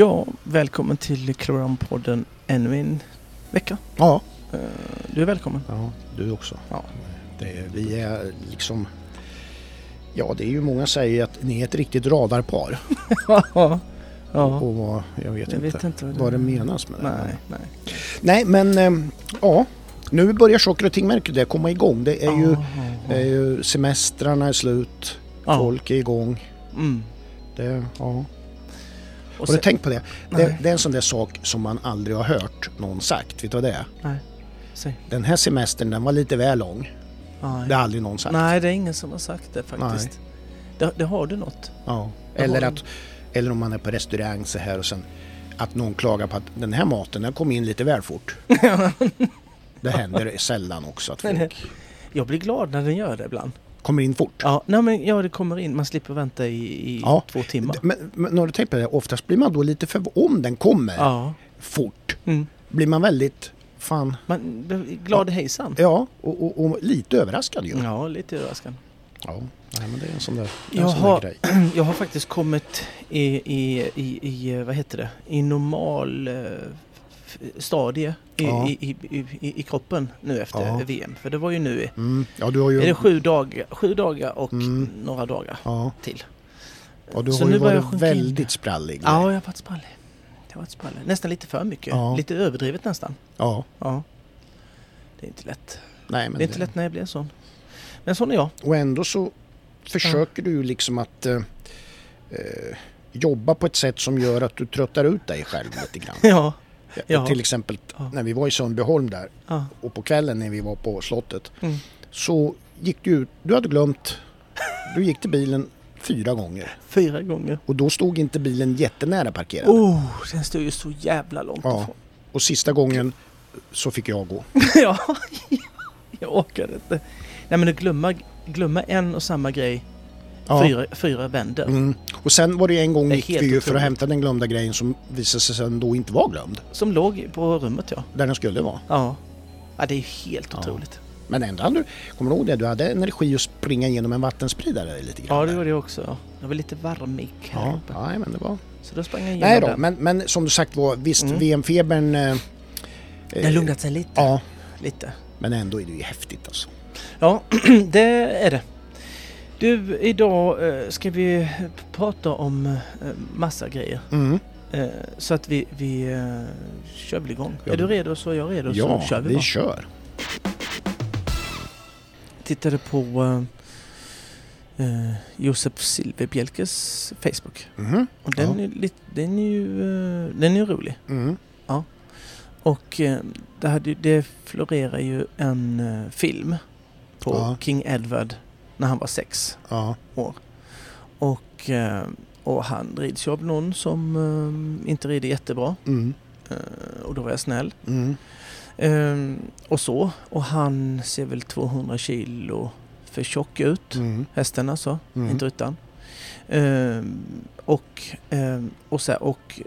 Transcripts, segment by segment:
Ja, välkommen till Clown-podden ännu en vecka. Ja. Eh, Du är välkommen. Ja, du också. Ja. Det, vi är liksom... Ja, det är ju många säger att ni är ett riktigt radarpar. ja. ja. Och vad, jag vet Jag inte vet inte vad det, vad det menas med det. Nej, nej. Nej, men ehm, ja. Nu börjar saker och ting märker det komma igång. Det är ju, det är ju semestrarna är slut. Folk är igång. Mm. Det, ja. Och Har du tänkt på det? det? Det är en sån där sak som man aldrig har hört någon sagt. Vet du vad det är? nej. Säg. Den här semestern den var lite väl lång. Nej. Det har aldrig någon sagt. nej, det är ingen som har sagt det faktiskt. Det, det har du något. Ja. Eller, att, eller om man är på restaurang så här och sen att någon klagar på att den här maten den kom in lite väl fort. det händer sällan också att folk Jag blir glad när den gör det ibland. Kommer in fort. Ja, nej, men ja, det kommer in. Man slipper vänta i, i Ja. två timmar. Men, men när du tänker på det, oftast blir man då lite för om den kommer Ja. fort. Mm. Blir man väldigt, fan, Man, glad i hejsan. ja, och, och, och lite överraskad ju. Ja, lite överraskande. Ja, nej, men det är en sån där, Jag sån har- där grej. Jag har faktiskt kommit i, i, i, i vad heter det, i normal eh, stadie i, Ja. i, i, i, kroppen nu efter Ja. VM. För det var ju nu, Mm, ja, du har ju... är det sju dagar, sju dagar och Mm. några dagar Ja, till. och du Så har ju varit sjunka in. väldigt sprallig. Ja, jag har varit sprallig. Jag har varit sprallig. Nästan lite för mycket. Ja. Lite överdrivet nästan. ja. Ja. Det är inte lätt. Nej, men det är inte lätt när jag blir sån. Men sån är jag. Och ändå så försöker du ju liksom att eh, eh, jobba på ett sätt som gör att du tröttar ut dig själv lite grann. Ja. Ja. Till exempel Ja. när vi var i Sundbyholm där ja. och på kvällen när vi var på slottet Mm. så gick du du hade glömt, du gick till bilen fyra gånger Fyra gånger. och då stod inte bilen jättenära parkerad. Oh, den står ju så jävla långt Ja. ifrån. Och sista gången så fick jag gå. ja, jag orkar inte. Nej men att glömma, glömma en och samma grej Ja. fyra, fyra vänder. Mm. Och sen var det en gång Det gick vi ju för att hämta den glömda grejen som visade sig sen då inte vara glömd. Som låg på rummet ja. Där den skulle vara. Ja, ja det är helt Ja. otroligt. Men ändå hade du, kommer du ihåg det? Du hade energi att springa igenom en vattenspridare lite grann. Ja det gjorde jag också. Ja. Jag var lite varmig här Ja, uppe. nej, men det var... Så då sprang jag igenom Nej då, den. men, men som du sagt var, visst Mm. VM-febern... Eh, Den har lugnat sig lite. Ja, lite. men ändå är det ju häftigt alltså. Ja, det är det. Du, idag eh, ska vi prata om eh, massa grejer. Mm. Eh, så att vi, vi kör väl igång. Ja. Är du redo så är jag redo Ja, så kör vi, vi kör. Tittade på eh, Josef Silverbjälkes Facebook. Mhm. Och den, Ja. är, lite, den är ju den är rolig. Mm. Och eh, det, hade, det florerar ju en film på Ja. King Edward när han var sex Ja. år. Och, eh, och han rids ju av någon som eh, inte rider jättebra. Mm. Eh, och då var jag snäll. Mm. Eh, och så. Och han ser väl 200 kilo för tjock ut. Mm. Hästen alltså, Mm. inte utan. Eh, och, och, så här, och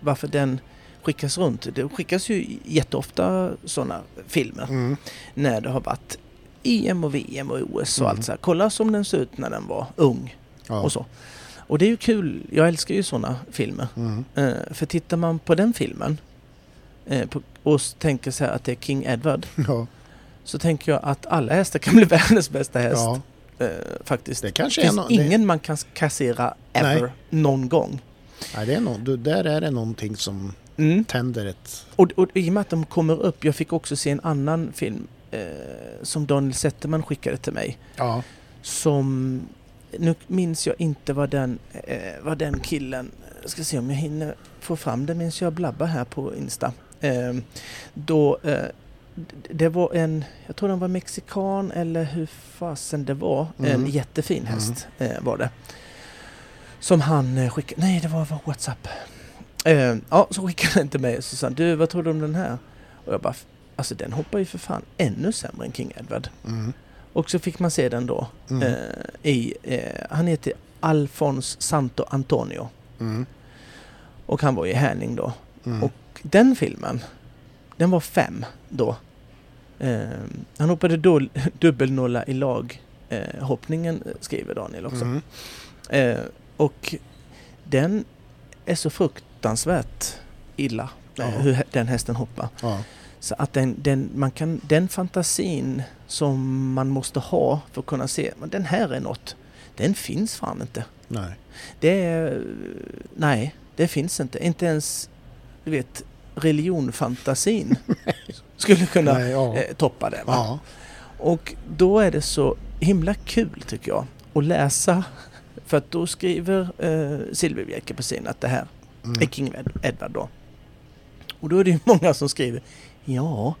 varför den skickas runt. Det skickas ju jätteofta sådana filmer Mm. när det har varit EM och VM och OS och Mm. allt så här. Kolla som den ser ut när den var ung Ja. och så. Och det är ju kul. Jag älskar ju sådana filmer. Mm. Eh, för tittar man på den filmen eh, på, och tänker här att det är King Edward Ja. så tänker jag att alla hästar kan bli världens bästa häst. ja, Eh, faktiskt. det kanske Det finns no- ingen det, man kan kassera ever, Nej. någon gång. nej, det är no, du, Där är det någonting som Mm. tänder ett... Och, och i och med att de kommer upp, jag fick också se en annan film som Daniel Zetterman skickade till mig. Ja. Som, nu minns jag inte vad den, eh, vad den killen, jag ska se om jag hinner få fram det minns jag blabba här på Insta. Eh, då, eh, det var en, jag tror den var mexikan eller hur fasen det var, Mm. en jättefin häst eh, var det. Som han eh, skickade, nej det var, var Whatsapp. Eh, ja, så skickade den till mig och så sa han, du vad tror du om den här? Och jag bara, alltså den hoppar ju för fan ännu sämre än King Edward. Mm. Och så fick man se den då Mm. eh, i, eh, han heter Alfons Santo Antonio Mm. och han var i Härning då. Mm. Och den filmen, den var fem då. Eh, han hoppade då dubbelnolla i lag eh, hoppningen skriver Daniel också. Mm. Eh, och den är så fruktansvärt illa eh, hur den hästen hoppar. Ja. Så att den, den, man kan, den fantasin som man måste ha för att kunna se, men den här är något, den finns fan inte. Nej. Det är, nej, det finns inte. Inte ens, du vet, religionfantasin skulle kunna Nej, ja. eh, toppa det. Ja. Och då är det så himla kul tycker jag att läsa. För att då skriver eh, Silverbjälke på sin att det här är Mm. King Ed- Edward då. Och då är det ju många som skriver Ja,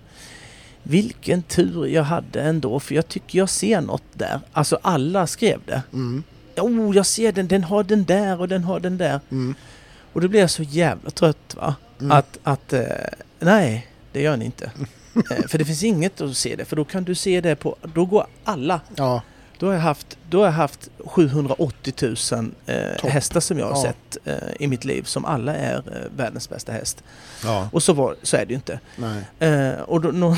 vilken tur jag hade ändå för jag tycker jag ser något där. Alltså alla skrev det. Mm. Oh, jag ser den, den har den där och den har den där. Mm. Och då blir jag så jävla trött va. Mm. Att, att eh, nej, det gör ni inte. eh, för det finns inget att se det, för då kan du se det på, då går alla. Ja, Då har jag haft, då har jag haft 780 000 eh, hästar som jag har Ja. sett eh, i mitt liv som alla är eh, världens bästa häst. ja, Och så, var, så är det ju inte. Eh, och då nå-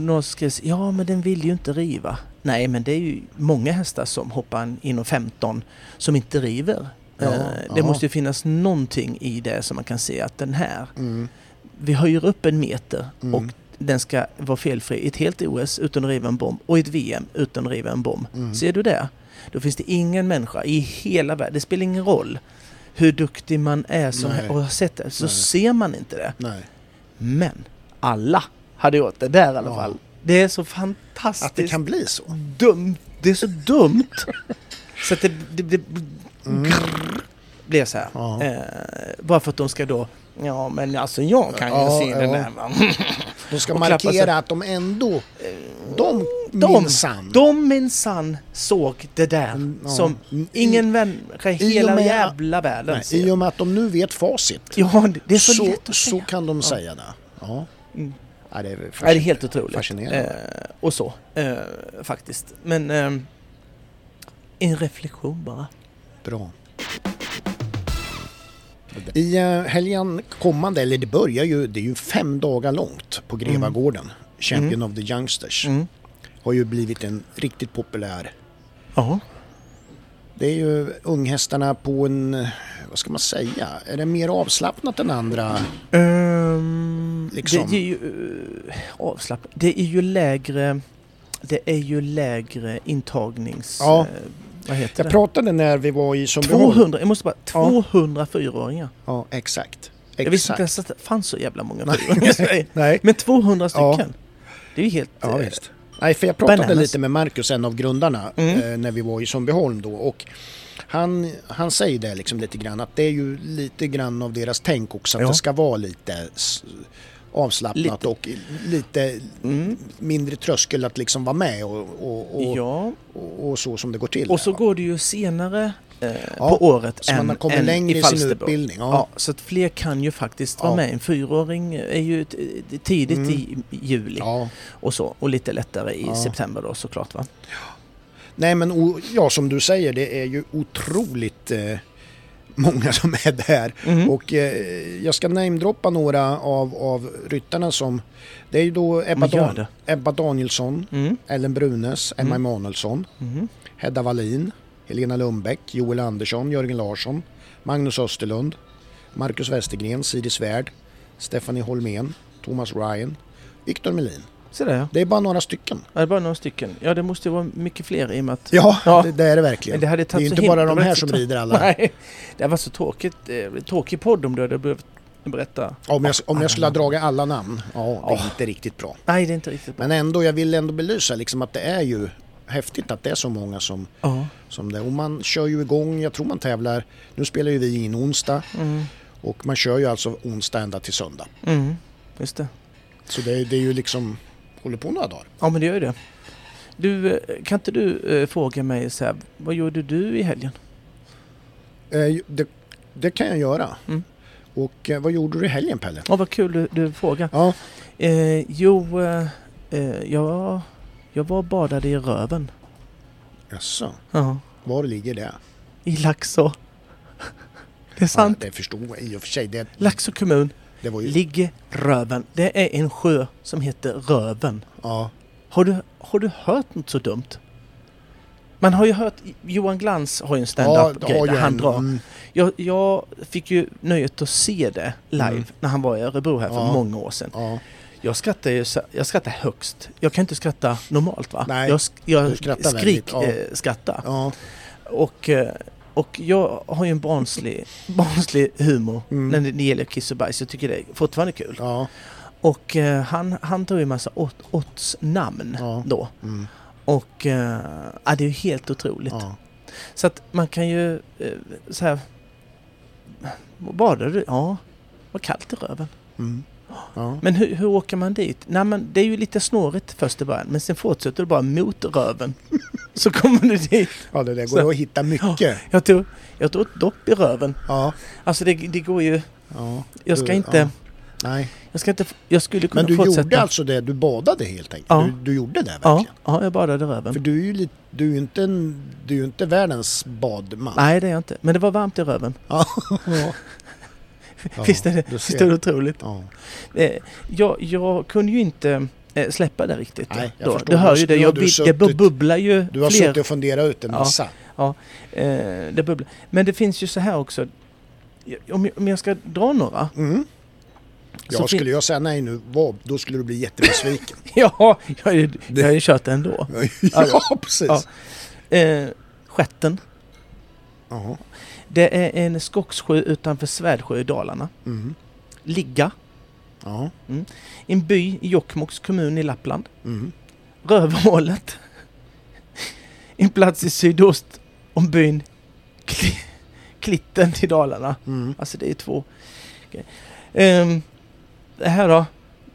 någon skrev så, ja men den vill ju inte riva. Nej men det är ju många hästar som hoppar in- inom 15 som inte river. Ja, Eh, det måste ju finnas någonting i det som man kan se att den här, Mm. vi höjer upp en meter Mm. och den ska vara felfri i ett helt OS utan att riva en bomb och i ett VM utan att riva en bomb. Mm. Ser du det? Då finns det ingen människa i hela världen, det spelar ingen roll hur duktig man är som Nej. och har sett det, så Nej. ser man inte det. Nej. Men alla hade gjort det där i alla Ja. fall. Det är så Att det fantastiskt kan bli så. dumt. Det är så dumt. så att det, det, det Mm. blir så här. Ja. Eh, bara för att de ska då, ja men alltså jag kan Ja, ju se den ja. där va. De ska markera att de ändå, de De, minsann. de minsann såg det där Mm, ja. som ingen människa i hela med- jävla världen Nej, ser. I och med att de nu vet facit. Ja, det- är så, så, lätt att så kan de Ja. säga det. Ja. Mm. Ja, det, är Ja, det är helt otroligt. Fascinerande. Eh, och så, eh, faktiskt. Men eh, en reflektion bara. Bra. I uh, helgen kommande, eller det börjar ju, det är ju fem dagar långt på Grevagården. Champion of the Youngsters. Mm. Har ju blivit en riktigt populär. Ja. Det är ju unghästarna på en, eh, vad ska man säga, är det mer avslappnat än andra? Um, Liksom. Det är ju uh, avslappnat. Det är ju lägre Det är ju lägre intagnings... Ja. eh, vad heter Jag det? pratade när vi var i Sundbyholm. 200, jag måste bara, Ja. 204-åringar. Ja, exakt. Jag visste inte Exakt. ens att det fanns så jävla många Nej. fyraåringar i Sverige. Men 200 Ja. stycken. Det är ju helt... Ja, eh, visst. Nej, för jag pratade Bananas. lite med Marcus, en av grundarna, Mm. eh, när vi var i Sundbyholm då. Och han, han säger det liksom lite grann, att det är ju lite grann av deras tänk också, att Ja. det ska vara lite avslappnat Lite. och lite Mm. mindre tröskel att liksom vara med och, och, och, Ja, och, så som det går till. och så där, går det ju senare eh, Ja, på året så än, man kommit än längre i sin utbildning. Ja. Ja. så att fler kan ju faktiskt vara med. En fyraåring är ju tidigt Mm. i juli och så. Och lite lättare i september då såklart va? Nej men ja, som du säger, det är ju otroligt eh, många som är där. Mhm. Och eh, jag ska namedroppa några av, av ryttarna som... Det är ju då Ebba, Dan. Ebba Danielsson, Mm. Ellen Brunes, Emma Mm. Emanuelsson, Mhm. Hedda Wallin, Helena Lundbäck, Joel Andersson, Jörgen Larsson, Magnus Österlund, Marcus Westergren, Siri Svärd, Stephanie Holmén, Thomas Ryan, Victor Melin. Så där ja. Det är bara några stycken. Ja, Det är bara några stycken. Ja, det måste ju vara mycket fler i och med att... Ja, Ja. Det, det är det verkligen. Det hade det är ju inte bara de här som rider alla. Nej, det var så tråkigt. Eh, tråkig podd om du hade behövt berätta. Om jag, om jag skulle ha dragit alla namn, ja det är Ja. inte riktigt bra. Nej, det är inte riktigt bra. Men ändå, jag vill ändå belysa liksom att det är ju häftigt att det är så många som, Ja. som det. Och man kör ju igång, jag tror man tävlar, nu spelar ju vi in onsdag Mm. och man kör ju alltså onsdag ända till söndag. Mm. Just det. Så det, det är ju liksom, håller på några dagar. Ja, men det gör ju det. Du, eh, kan inte du eh, fråga mig så här, vad gjorde du i helgen? Eh, det, det kan jag göra. Mm. Och eh, vad gjorde du i helgen Pelle? Ja, vad kul du, du frågar. Ja, Eh, jo, eh, jag, jag var badade i Röven. jaså, Ja. var ligger det? I Laxå. Det är sant. Ja, det förstod jag i och för sig. Det, Laxå kommun ju... ligger Röven. Det är en sjö som heter Röven. Ja, Har du, har du hört något så dumt? Man har ju hört, Johan Glans har ju en stand-up-grej har där han drar. mm, Jag, jag fick ju nöjet att se det live Mm. när han var i Örebro här för Ja. många år sedan. Ja, Jag skrattar ju jag skrattar högst. Jag kan inte skratta normalt va? Nej, jag jag skrattar skrik ja. eh, skrattar. ja, Och, eh, och jag har ju en barnslig, barnslig humor Mm. när det gäller kiss och bajs. Jag tycker det är fortfarande kul. ja, Och eh, han, han tar ju en massa åt- åtts-namn Ja. då. mm, Och eh, ja, det är ju helt otroligt. ja. Så att man kan ju eh, så här... Badar du? Ja. Vad kallt i röven. Mm. Ja. Men hur, hur åker man dit? Nej men det är ju lite snårigt först i början men sen fortsätter du bara mot röven. Så kommer du dit. ja, det där Så- går att hitta mycket. Jag tog, jag tog ett dopp i röven. Ja, Alltså det, det går ju... ja. Jag ska Du- inte... ja. Nej, Jag ska inte... Jag skulle kunna men du fortsätta. gjorde alltså det, du badade helt enkelt? Ja. Du, du gjorde det Ja, verkligen? ja, jag badade röven. För du är ju lite, du är ju inte, en, du är inte världens badman. Nej det är jag inte. Men det var varmt i röven. Ja. ja. Visst är det, visst är det otroligt? Ja. Eh, jag, jag kunde ju inte eh, släppa det riktigt. Nej, jag då. förstår. Du hör ju det. Jag, det suttit- bubblar ju Du har fler... suttit och funderat ut en Ja. massa. Eh, det bubblar. Men det finns ju så här också. Om jag, om jag ska dra några. Mm. Ja, skulle jag säga nej nu, vad, då skulle du bli jättebesviken. Ja, jag har ju, jag har ju kört det ändå. ja, precis. Ja. Eh, Skätten. Ja. Det är en skogssjö utanför Svärdsjö i Dalarna. Mm. Ligga. Ja. En by i Jokkmokks kommun i Lappland. Mm. Rövhålet. En plats i sydost om byn Kli- Klitten i Dalarna. Mm. Alltså det är två grejer. Ehm, det här då.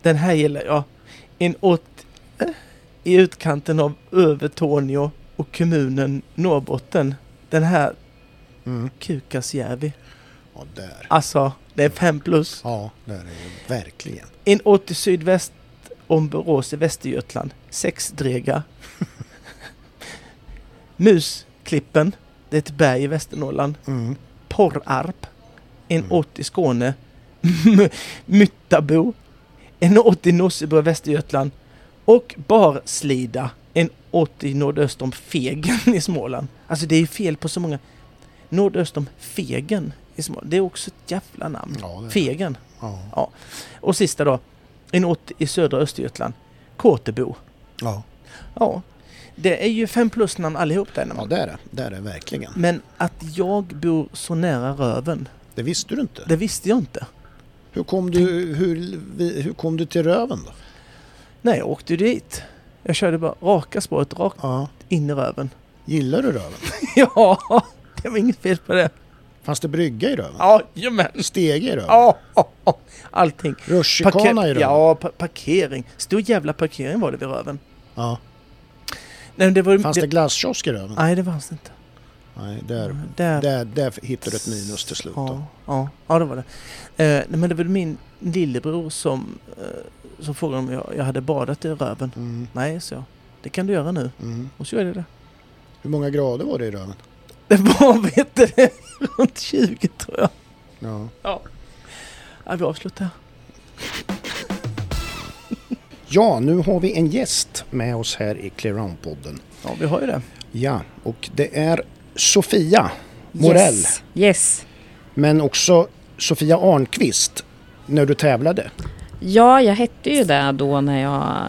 Den här gillar jag. En åt eh, i utkanten av Övertorneå och kommunen Norrbotten. Den här Mm. Kukasjärvi. Ja, där. Alltså, det är fem plus. Ja, där är det verkligen. En åt i sydväst om Borås i Västergötland. Sexdrega. Musklippen. Det är ett berg i Västernorrland. Mm. Porrarp. En Mm. åt i Skåne. Myttabo. En åt i Nossebo i Västergötland. Och Barslida. En åt i nordöst om Fegen i Småland. Alltså det är fel på så många. Nordöst om Fegen i. Det är också ett jävla namn. Ja, Fegen. Ja. Och sista då. En ort i södra Östergötland. Kåtebo. Ja. Ja. Det är ju fem plus namn allihop där. ja, det är det. Det är det verkligen. Men att jag bor så nära Röven, Det visste du inte. det visste jag inte. Hur kom du, hur, hur kom du till Röven då? Nej, jag åkte dit. Jag körde bara raka spåret rakt Ja. in i Röven. Gillar du Röven? ja, det var inget fel på det. Fanns det brygga i Röven? Ja, jajamän. Stege i Röven? Ja, ja, ja. allting. Rutschkana i Röven? Ja, pa parkering. Stor jävla parkering var det vid Röven. Ja. Nej, det var, Fanns det glasskiosk i Röven? Nej, det fanns det inte. Nej, där, Där, där, där hittar du ett minus till slut då. Ja, ja, ja det var det. Eh, nej, men det var min lillebror som, eh, som frågade om jag, jag hade badat i röven. Mm, Nej, så jag. Det kan du göra nu. mm. Och så gjorde jag det. Hur många grader var det i Röven? Det var, vet du det, runt 20 tror jag. Ja. Ja. ja vi avslutar ja, nu har vi en gäst med oss här i Clearound-podden. Ja, vi har ju det. Ja, och det är Sofia Morell. Yes. yes. Men också Sofia Arnqvist när du tävlade. Ja, jag hette ju det då när jag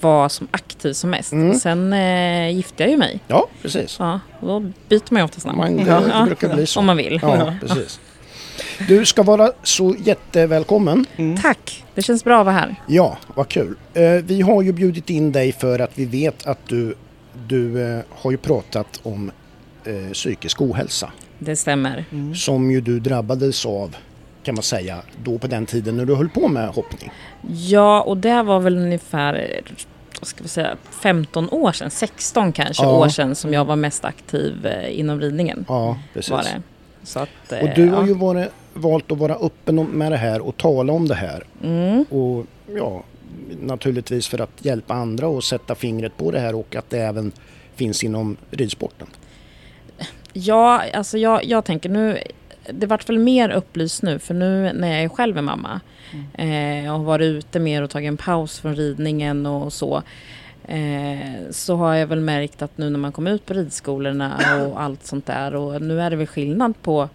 var som aktiv som mest. Mm. Sen eh, gifte jag ju mig. Ja, precis. Ja, då byter man ju ofta namn. Man, det, ja, det brukar bli så. Om man vill. Ja, precis. Du ska vara så jättevälkommen. Tack, det känns bra att vara här. Ja, vad kul. Eh, vi har ju bjudit in dig för att vi vet att du, du eh, har ju pratat om eh, psykisk ohälsa. Det stämmer. Mm. Som ju du drabbades av kan man säga då på den tiden när du höll på med hoppning. Ja, och det var väl ungefär ska vi säga, 15 år sedan, 16 kanske Ja. år sedan som jag var mest aktiv eh, inom ridningen. Ja, precis. Var det. Så att, eh, Och du har ja. ju varit, valt att vara öppen med det här och tala om det här. Mm. Och ja, naturligtvis för att hjälpa andra och sätta fingret på det här och att det även finns inom ridsporten. Ja, alltså jag, jag tänker nu, det vart väl mer upplyst nu för nu när jag är själv är mamma eh, och har varit ute mer och tagit en paus från ridningen och så. Eh, så har jag väl märkt att nu när man kommer ut på ridskolorna och allt sånt där och nu är det väl skillnad på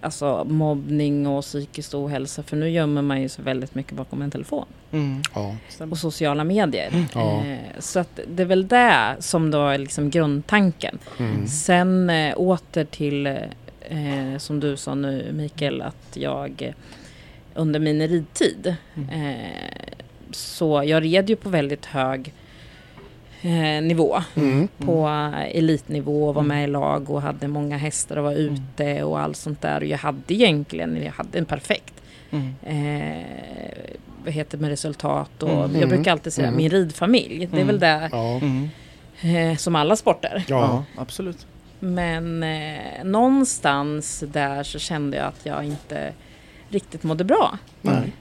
alltså, mobbning och psykisk ohälsa för nu gömmer man ju sig väldigt mycket bakom en telefon Mm. Ja. Och sociala medier. Ja. Eh, så att det är väl det som då är liksom grundtanken. Mm. Sen eh, åter till, eh, som du sa nu Mikael, att jag eh, under min ridtid, Mm. eh, så jag red ju på väldigt hög eh, nivå. Mm. På eh, elitnivå och var med i lag och hade många hästar och var Mm. ute och allt sånt där. Och jag hade egentligen, jag hade en perfekt Mm. eh, vad heter det med resultat och Mm. jag brukar alltid säga Mm. min ridfamilj. Det är Mm. väl det Ja. Mm. eh, som alla sporter. Ja, Ja. absolut. Men eh, någonstans där så kände jag att jag inte riktigt mådde bra. Nej.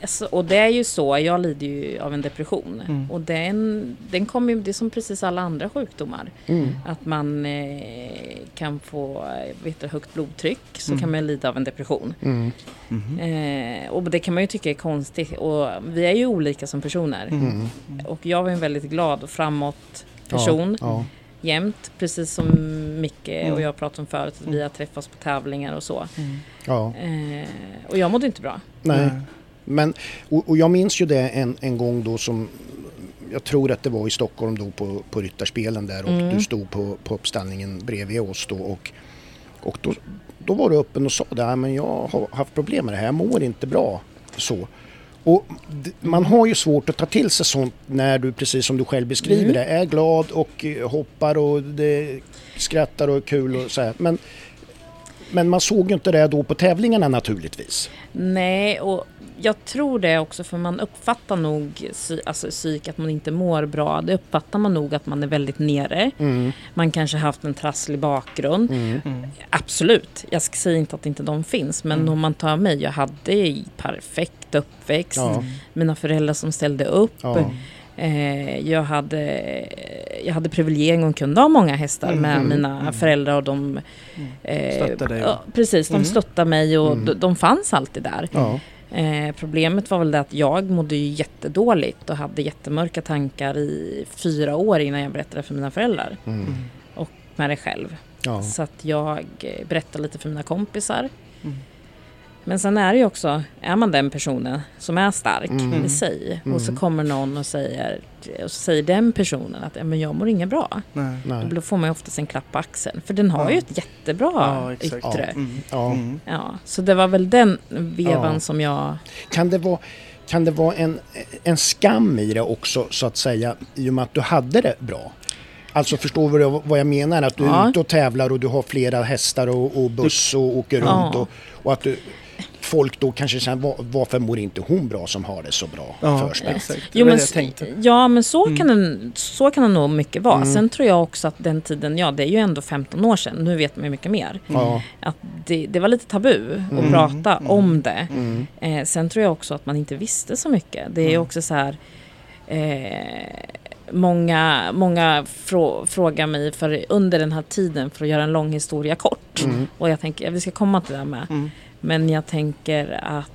Alltså, och det är ju så, jag lider ju av en depression. Mm. Och den, den kommer ju, det är som precis alla andra sjukdomar. Mm. Att man eh, kan få eh, vet du, högt blodtryck så Mm. kan man lida av en depression. Mm. Mhm. Eh, och det kan man ju tycka är konstigt. Och vi är ju olika som personer. Mm. Och jag var en väldigt glad och framåt person. Ja. Jämt. Precis som Micke Mm. och jag pratade om förut. Att vi har träffats på tävlingar och så. Mm. Ja. Eh, och jag mådde inte bra. Nej. Men, och, och jag minns ju det en, en gång då som jag tror att det var i Stockholm då på, på Ryttarspelen där och Mm. du stod på, på uppställningen bredvid oss då och, och då, då var du öppen och sa det här men jag har haft problem med det här, jag mår inte bra så. Och man har ju svårt att ta till sig sånt när du precis som du själv beskriver Mm. det är glad och eh, hoppar och skrattar och är kul och så här. Men, men man såg ju inte det då på tävlingarna naturligtvis. Nej, och jag tror det också för man uppfattar nog alltså, psyk att man inte mår bra. Det uppfattar man nog att man är väldigt nere. Mm. Man kanske haft en trasslig bakgrund. Mm. Mm. Absolut, jag ska säga inte att inte de finns. Men Mm. om man tar mig, jag hade i perfekt uppväxt. Ja. Mina föräldrar som ställde upp. Ja. Eh, jag, hade, jag hade privilegium och kunde ha många hästar med Mm, mina mm. föräldrar och de Mm. Stöttade dig. ja, Precis, de Mm. stöttade mig och Mm. de, de fanns alltid där. Ja. Eh, problemet var väl det att jag mådde ju jättedåligt och hade jättemörka tankar i fyra år innan jag berättade för mina föräldrar Mm. med det själv. Ja. Så att jag eh, berättade lite för mina kompisar. Mm. Men sen är det ju också, är man den personen som är stark Mm. i sig och så Mm. kommer någon och säger, och så säger den personen att "Ja, men jag mår inget bra. Nej. Nej. Då får man ju oftast en klapp på axeln. För den har Ja. ju ett jättebra Ja, exakt. yttre. Mm. Ja. Mm. Ja, så det var väl den vevan Ja. som jag... Kan det vara, kan det vara en, en skam i det också så att säga i och med att du hade det bra? Alltså förstår du vad jag menar? Att du är ute och tävlar och du har flera hästar och, och buss och åker Ja. runt och, och att du, folk då kanske känner "Va- varför mår inte hon bra som har det så bra Ja, förspänt? Jo, men, ja, men så, Mm. kan den, så kan det nog mycket vara. Mm. Sen tror jag också att den tiden, ja det är ju ändå 15 år sedan, nu vet man ju mycket mer. Ja. Att det, det var lite tabu att Mm. prata Mm. om det. Mm. Eh, sen tror jag också att man inte visste så mycket. Det är Mm. också så här... Eh, många många frå, frågar mig för under den här tiden för att göra en lång historia kort. Mm. Och jag tänker, vi ska komma till det med. Mm. Men jag tänker att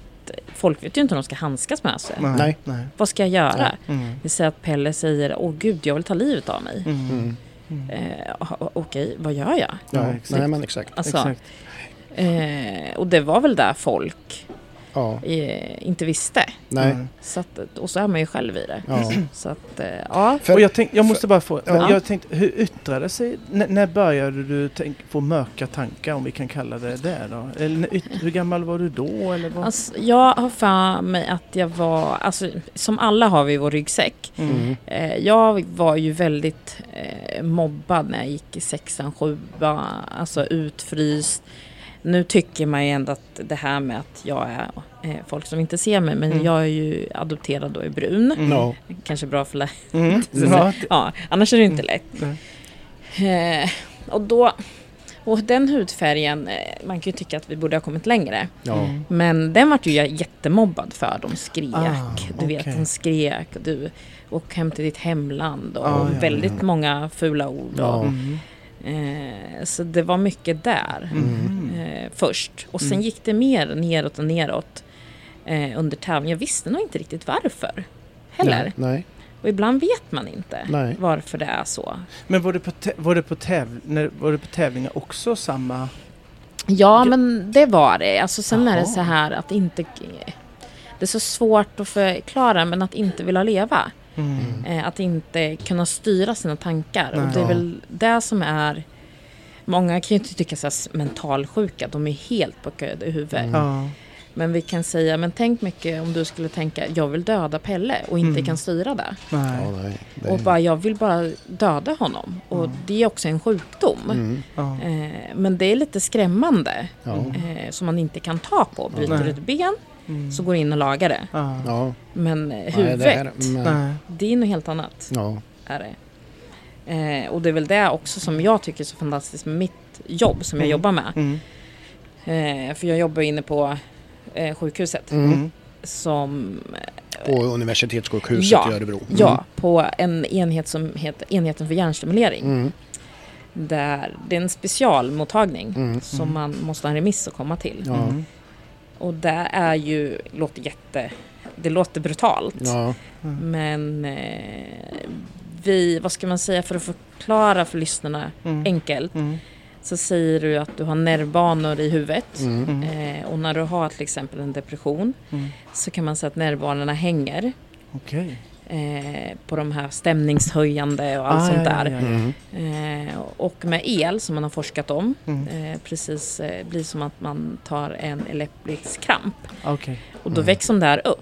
folk vet ju inte hur de ska handskas med sig. Nej. Nej. Vad ska jag göra? Mm. Vi säger att Pelle säger, åh gud, jag vill ta livet av mig. Mm. Mm. Eh, Okej, vad gör jag? Ja, Ja, exakt. nej men exakt. Alltså, Exakt. eh, och det var väl där folk Ja, eh, inte visste. nej. Mm. Så att, och så är man ju själv i det. Ja. Så att, eh, ja. För, och jag, tänk, jag måste bara få, Ja. jag tänkte, hur yttrade sig, n- när började du tänk, få mörka tankar om vi kan kalla det det då? Eller, när hur gammal var du då eller vad? Alltså, jag har för mig att jag var, alltså, som alla har vi i vår ryggsäck. mm. Eh, jag var ju väldigt mobbad när jag gick i sexan, sjuan, alltså utfryst. Nu tycker man ju ändå att det här med att jag är eh, folk som inte ser mig, men Mm. jag är ju adopterad och är brun. Mm. Kanske bra för Mm. Ja, annars är det inte Mm. lätt. Eh, och då, och den hudfärgen, eh, man kan ju tycka att vi borde ha kommit längre. Ja. Mm. Men den vart ju jag jättemobbad för. De skrek, Ah, du vet, de skrek. Du, och hem till ditt hemland och Ah, ja, väldigt ja. många fula ord. Ja. Och, Mm. Så det var mycket där Mm. eh, först. Och sen Mm. gick det mer neråt och neråt eh, under tävlingen. Jag visste nog inte riktigt varför heller. Nej. Och ibland vet man inte Nej. varför det är så. Men var det på, var det på, täv- när, var det på tävlingar också samma? Ja, men det var det. Alltså, sen är det så här att inte... Det är så svårt att förklara, men att inte vilja leva. Mm. Eh, att inte kunna styra sina tankar. Och Nej. det är Ja. väl det som är... Många kan ju inte tycka så här mentalsjuka, de är helt bokade i huvudet. Mm. Ja. Men vi kan säga, men tänk mycket om du skulle tänka, jag vill döda Pelle och inte Mm. kan styra det. Nej. Ja, nej. Det- Och bara, jag vill bara döda honom. Och Mm. det är också en sjukdom. Mm. Ja. Eh, men det är lite skrämmande. Ja. Eh, som man inte kan ta på. Bryter du ett ben Mm. så går in och lagar det. Ja. Men eh, Nej, huvudet, det här- men- det är något helt annat. Ja. Är det. Eh, och det är väl det också som jag tycker är så fantastiskt med mitt jobb som jag Mm. jobbar med. Mm. Eh, för jag jobbar inne på eh, sjukhuset. Mm. Mm. Som, På universitetssjukhuset Ja. i Örebro. Mm. ja, på en enhet som heter enheten för hjärnstimulering. Mm. Där det är en specialmottagning Mm. som man måste ha en remiss att komma till. Mm. Och det är ju, låter jätte, det låter brutalt. Ja. Mm. Men eh, vi, vad ska man säga för att förklara för lyssnarna Mm. enkelt. Mm. Så säger du att du har nervbanor i huvudet. Mm. Mm. Eh, och när du har till exempel en depression Mm. så kan man säga att nervbanorna hänger Okej. Eh, på de här stämningshöjande och allt Ah, sånt ja, där. ja, ja. Mm. Eh, och med el som man har forskat om, Mm. eh, precis eh, blir som att man tar en epileptisk kramp. Okej. Och då Mm. växer de där upp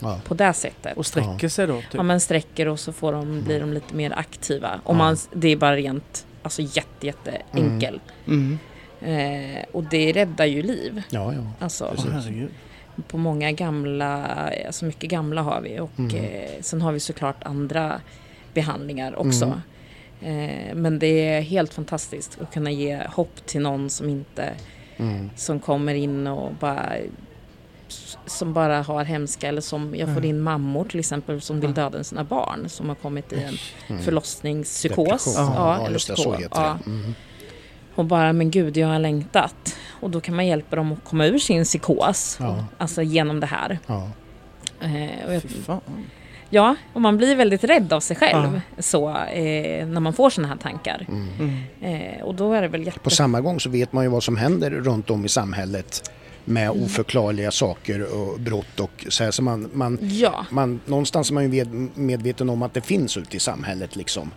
Ja. på det sättet. Och sträcker sig då? Typ. Ja men sträcker och så får de, blir de lite mer aktiva. Och Ja. man, det är bara rent, alltså jätte, jätte Mm. enkel. Mm. Eh, och det räddar ju liv. Ja, ja. Alltså. På många gamla, alltså mycket gamla har vi. Och Mm. eh, sen har vi såklart andra behandlingar också. Mm. Eh, men det är helt fantastiskt att kunna ge hopp till någon som inte, Mm. som kommer in och bara som bara har hemska eller som jag får Mm. in mammor till exempel som vill döda sina barn som har kommit i en Mm. förlossningspsykos. Ja, Ja, eller psykos. heter Ja. det. Mm. Och bara, men gud, jag har längtat. Och då kan man hjälpa dem att komma ur sin psykos. Ja. Alltså genom det här. Ja. Eh, och jag, Fy fan. ja, och man blir väldigt rädd av sig själv så, eh, när man får sådana här tankar. Mm. Mm. Eh, och då är det väl jätte... På samma gång så vet man ju vad som händer runt om i samhället med Mm. oförklarliga saker och brott och så här. Så man, man, Ja, man, någonstans är man ju med, medveten om att det finns ute i samhället liksom.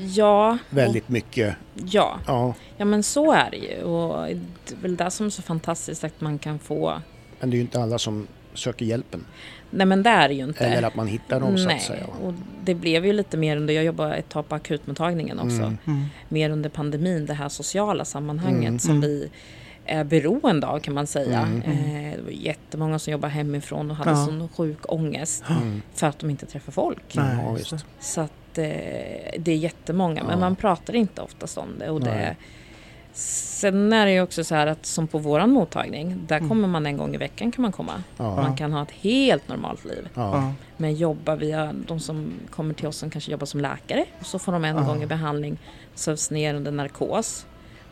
Ja, Väldigt mycket. ja. Ja, Ja, men så är det ju. Och det är väl det som är så fantastiskt att man kan få... men det är ju inte alla som söker hjälpen. Nej, men det är det ju inte. Eller att man hittar dem så Nej, att säga. och det blev ju lite mer under, jag jobbade ett tag på akutmottagningen också. Mm. Mm. mer under pandemin, det här sociala sammanhanget Mm. som Mm. vi är beroende av kan man säga. Mm. Eh, det var jättemånga som jobbar hemifrån och hade Ja. sån sjuk ångest Mm. för att de inte träffar folk. Nej, Ja, just visst. Så att eh, det är jättemånga, Ja. men man pratar inte oftast om det. Och det sen är det ju också så här att som på våran mottagning, där Mm. kommer man en gång i veckan kan man komma. Ja. Man kan ha ett helt normalt liv. Ja. Ja. Men jobba via de som kommer till oss som kanske jobbar som läkare. Och så får de en Ja. gång i behandling, sövs ner under narkos.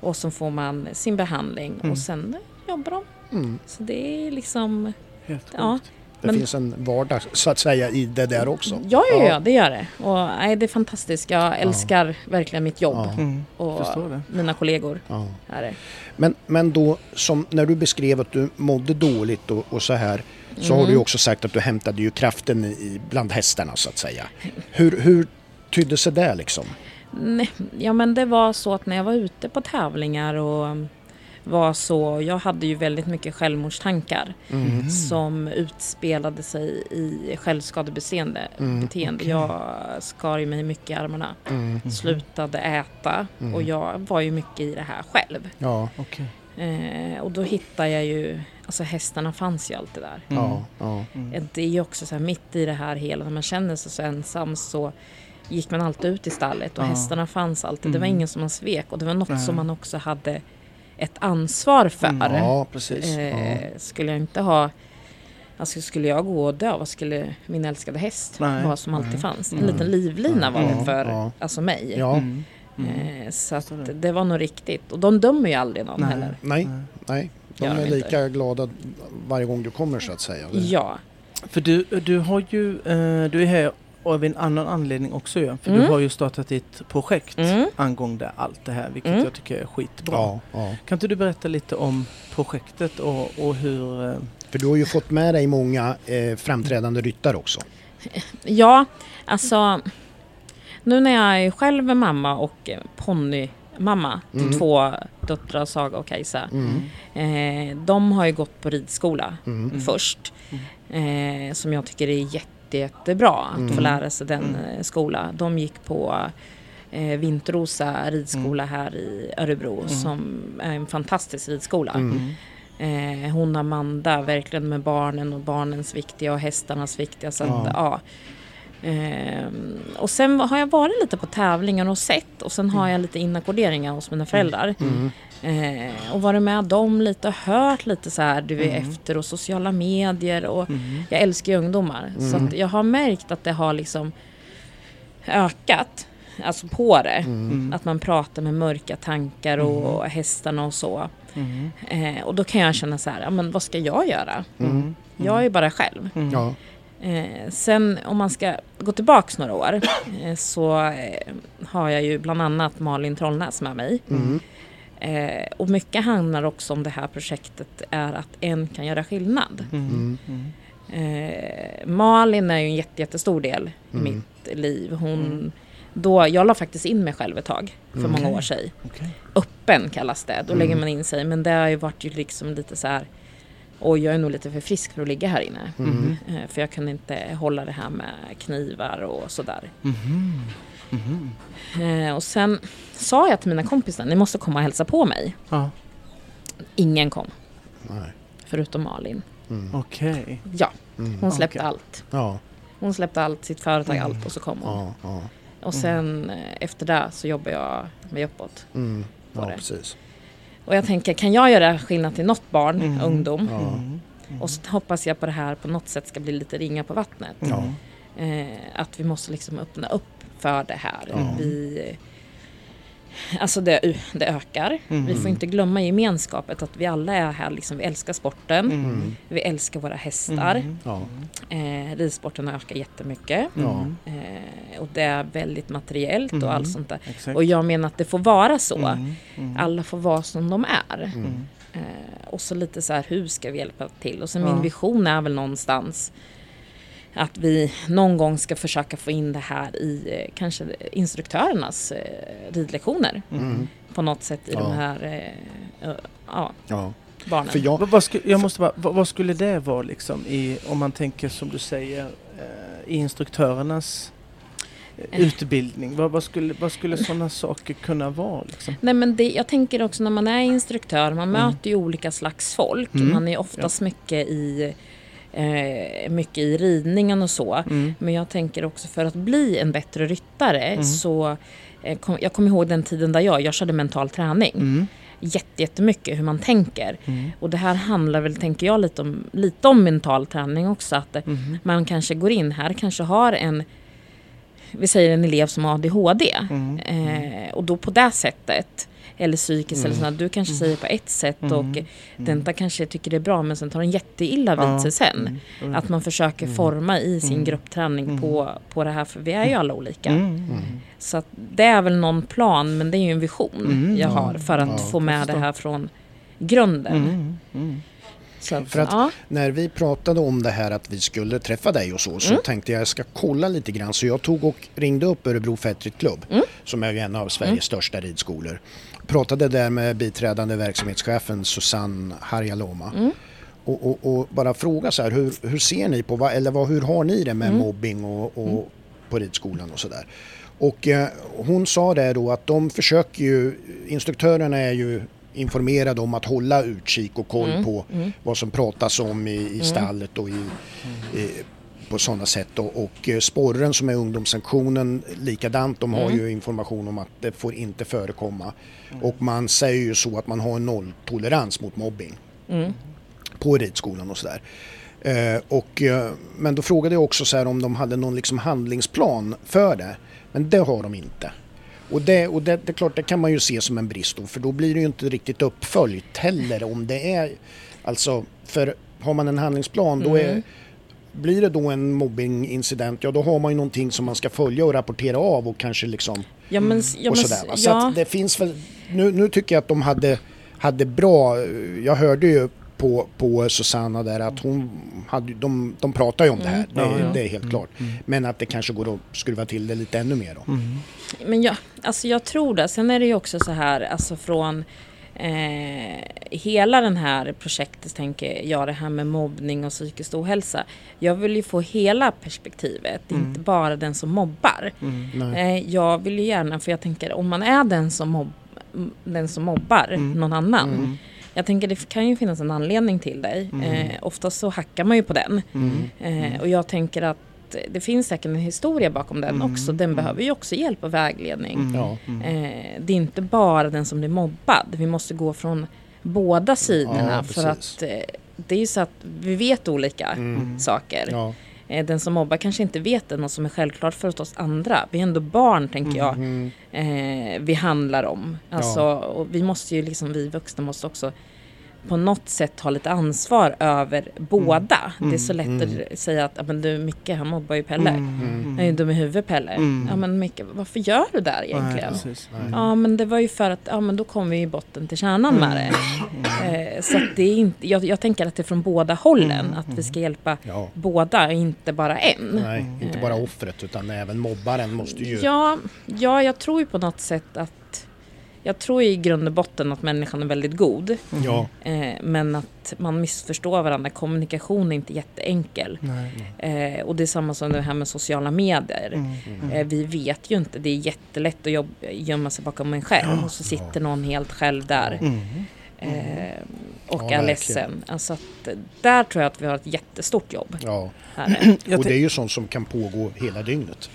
Och så får man sin behandling Mm. och sen jobbar de. Mm. Så det är liksom... Helt Ja. Det Men- finns en vardag så att säga i det där också. Ja, ja, Ja. ja, det gör det. Och nej, det är fantastiskt. Jag älskar verkligen mitt jobb. Ja. Mm. Och det. mina kollegor. Ja. Men, men då, som när du beskrev att du mådde dåligt och, och så här, så har Mm. du ju också sagt att du hämtade ju kraften i, bland hästarna så att säga. Hur, hur tydde sig det liksom? Nej, ja men det var så att när jag var ute på tävlingar och var så, jag hade ju väldigt mycket självmordstankar Mm. som utspelade sig i självskadebeteende. Mm, beteende. okej. Jag skar ju mig mycket i armarna, Mm. slutade äta Mm. och jag var ju mycket i det här själv. Ja, Okej. Eh, och då hittade jag ju, alltså hästarna fanns ju alltid där. Mm. Mm. Det är ju också så här mitt i det här hela, när man känner sig så ensam så gick man alltid ut i stallet och Ja. hästarna fanns alltid. Det var Mm. ingen som man svek och det var något Nej. som man också hade ett ansvar för. Mm. ja precis. Ja. Eh, skulle jag inte ha Alltså skulle jag gå och dö, vad skulle min älskade häst Nej. vara som alltid Nej. fanns? En Mm. liten livlina var Ja, det för ja. alltså mig. Ja, Mm. Mm. Eh, så att det. var nog riktigt. Och de dömer ju aldrig någon Nej. heller. nej, Nej. De Gör de är inte. lika glada varje gång du kommer så att säga. Ja, För du, du har ju, eh, du är här av en annan anledning också ju. För Mm. du har ju startat ett projekt Mm. angående allt det här, vilket Mm. jag tycker är skitbra. Ja, ja. Kan inte du berätta lite om projektet och, och hur... eh, För du har ju fått med dig många eh, framträdande ryttare också. Ja, alltså nu när jag är själv är mamma och eh, ponnymamma till Mm. två döttrar, Saga och Kajsa. Mm. Eh, de har ju gått på ridskola Mm. Mm. först. Eh, som jag tycker är jätte, jättebra att Mm. få lära sig den Mm. eh, skola. De gick på eh, Vintrosa ridskola här i Örebro Mm. som är en fantastisk ridskola. Mm. Eh, hon Amanda, verkligen med barnen och barnens viktiga och hästarnas viktiga. Så att, Ja. ja. Ehm, och sen har jag varit lite på tävlingar och sett och sen har jag lite inackorderingar hos mina föräldrar. Mm. Eh, och varit med dem lite och hört lite så här du är Mm. efter och sociala medier och Mm. jag älskar ju ungdomar. Så Mm. jag har märkt att det har liksom ökat, alltså på det. Mm. Att man pratar med mörka tankar och hästarna och så. Mm. Eh, och då kan jag känna så här, ja, men vad ska jag göra? Mm. Jag är ju bara själv. Mm. Ja. Eh, sen om man ska gå tillbaks några år eh, så eh, har jag ju bland annat Malin Trollnäs med mig. Mm. Eh, och mycket handlar också om det här projektet är att en kan göra skillnad. Mm. Mm. Eh, Malin är ju en jätte, jättestor del i Mm. mitt liv. Hon, Mm. då, jag la faktiskt in mig själv ett tag för Mm. många år sedan. Okej. Öppen kallas det. Då Mm. lägger man in sig. Men det har ju varit ju liksom lite så här Oj, jag är nog lite för frisk för att ligga här inne. Mm. Eh, För jag kunde inte hålla det här med knivar och sådär. Mhm. Eh, och sen sa jag till mina kompisar, ni måste komma och hälsa på mig. Ja, Ingen kom, Nej. förutom Malin. Mm. okej. Ja, Mm. hon släppte Okej. allt. Ja, Hon släppte allt, sitt företag, Mm. allt och så kom hon. ja, ja. Och sen eh, efter det så jobbar jag mig uppåt. Mm. ja precis. Och jag tänker, kan jag göra skillnad till något barn, Mm. ungdom? Mm. Och så hoppas jag på det här på något sätt ska bli lite ringa på vattnet. Eh, att vi måste liksom öppna upp för det här. Vi, alltså det, det ökar. Mm. Vi får inte glömma gemenskapet, att vi alla är här, liksom, vi älskar sporten. Mm. Vi älskar våra hästar. Mm. Ja. Eh, ridsporten har ökat jättemycket. Ja. Mm. Eh, och det är väldigt materiellt Mm. och allt sånt där. Exakt. Och jag menar att det får vara så. Mm. Mm. Alla får vara som de är. Mm. Eh, och så lite så här, hur ska vi hjälpa till? Och så Ja. min vision är väl någonstans att vi någon gång ska försöka få in det här i eh, kanske instruktörernas eh, ridlektioner. Mm. På något sätt i Ja. de här eh, ja, Ja. barnen. För jag, Vad, sku, jag måste bara, vad, vad skulle det vara liksom i, om man tänker som du säger, i instruktörernas utbildning? Vad, vad, skulle, vad skulle sådana saker kunna vara? Liksom? Nej men det, jag tänker också när man är instruktör, man Mm. möter ju olika slags folk. Mm. Man är oftast mycket i eh, mycket i ridningen och så. Mm. Men jag tänker också för att bli en bättre ryttare Mm. så eh, kom, jag kommer ihåg den tiden där jag, jag körde mental träning. Mm. Jätte, jättemycket hur man tänker. Mm. Och det här handlar väl, tänker jag, lite om, lite om mental träning också. Att eh, Mm. man kanske går in här, kanske har en, vi säger en elev som har ADHD. Mm. Eh, och då på det sättet, eller psykiskt eller sådär, du kanske säger på ett sätt och Mm. Denta kanske tycker det är bra men sen tar den jätteilla vid sig sen. Mm. Att man försöker Mm. forma i sin Mm. gruppträning Mm. på, på det här, för vi är ju alla olika. Mm. Mm. Så att det är väl någon plan, men det är ju en vision Mm. jag Ja. har för att Ja, få med det här från grunden. Mm. Mm. Att, För att- ja. när vi pratade om det här att vi skulle träffa dig och så, så Mm. tänkte jag jag ska kolla lite grann. Så jag tog och ringde upp Örebro Fetrit Club, Mm. som är ju en av Sveriges Mm. största ridskolor. Pratade där med biträdande verksamhetschefen Susanne Harjaloma. Mm. Och, och, och bara fråga så här, hur, hur ser ni på, eller vad, hur har ni det med Mm. mobbing och, och på ridskolan och sådär? Och eh, hon sa där då att de försöker ju, instruktörerna är ju informerade om att hålla utkik och koll Mm. på Mm. vad som pratas om i, i stallet och i, i, på sådana sätt. Och, och eh, Sporren som är ungdomssanktionen likadant, de har Mm. ju information om att det får inte förekomma. Och man säger ju så att man har en nolltolerans mot mobbing Mm. på ridskolan och sådär. Eh, och, eh, men då frågade jag också så om de hade någon liksom handlingsplan för det. Men det har de inte. Och, det, och det, det är klart, det kan man ju se som en brist då, för då blir det ju inte riktigt uppföljt heller om det är... Alltså, för har man en handlingsplan då är... Mm. blir det då en mobbingincident, ja då har man ju någonting som man ska följa och rapportera av och kanske liksom Ja men, ja, och sådär. Va? Så ja, att det finns väl, nu, nu tycker jag att de hade, hade bra, jag hörde ju på, på Susanna där att hon hade, de, de pratar ju om det här, det, Ja, ja. det är helt klart. Men att det kanske går att skruva till det lite ännu mer då. Mm. Men jag, alltså jag tror det. Sen är det ju också så här, alltså från eh, hela den här projektet tänker jag det här med mobbning och psykisk ohälsa. Jag vill ju få hela perspektivet, inte bara den som mobbar. Mm. Eh, jag vill ju gärna, för jag tänker om man är den som, mobb, m- den som mobbar Mm. någon annan. Mm. Jag tänker det kan ju finnas en anledning till dig. Eh, oftast så hackar man ju på den. Mm. Eh, och jag tänker att det finns säkert en historia bakom den Mm. också. Den behöver ju också hjälp och vägledning. Mm. Ja. Mm. Eh, det är inte bara den som blir mobbad. Vi måste gå från båda sidorna. Ja, för att eh, det är ju så att vi vet olika Mm. saker. Ja. Eh, den som mobbar kanske inte vet det, något som är självklart för oss andra. Vi är ändå barn, tänker jag, Mm. eh, vi handlar om. Alltså, och vi måste ju liksom, vi vuxna måste också på något sätt ha lite ansvar över båda. Det är så lätt Mm. att säga att "Ja, men du Micke han mobbar ju Pelle. Mm. Han är ju dum i huvudet Pelle. Mm. Ja men Micke, varför gör du där Nej, egentligen? precis. Nej. Ja men det var ju för att, ja men då kom vi i botten till kärnan med det. Eh, så att det är inte, jag, jag tänker att det är från båda hållen, att vi ska hjälpa Ja. båda, inte bara en. Nej, inte bara offret utan även mobbaren måste ju... Ja, ja, jag tror ju på något sätt att jag tror i grund och botten att människan är väldigt god. Ja. Eh, men att man missförstår varandra. Kommunikation är inte jätteenkel. Nej. Eh, och det är samma som det här med sociala medier. Mm. Eh, vi vet ju inte. Det är jättelätt att jobb, gömma sig bakom en skärm och så sitter någon helt själv där. Mm. Eh, och Ja, är ledsen. Alltså att, där tror jag att vi har ett jättestort jobb. ja. Här. Och det är ju sånt som kan pågå hela dygnet.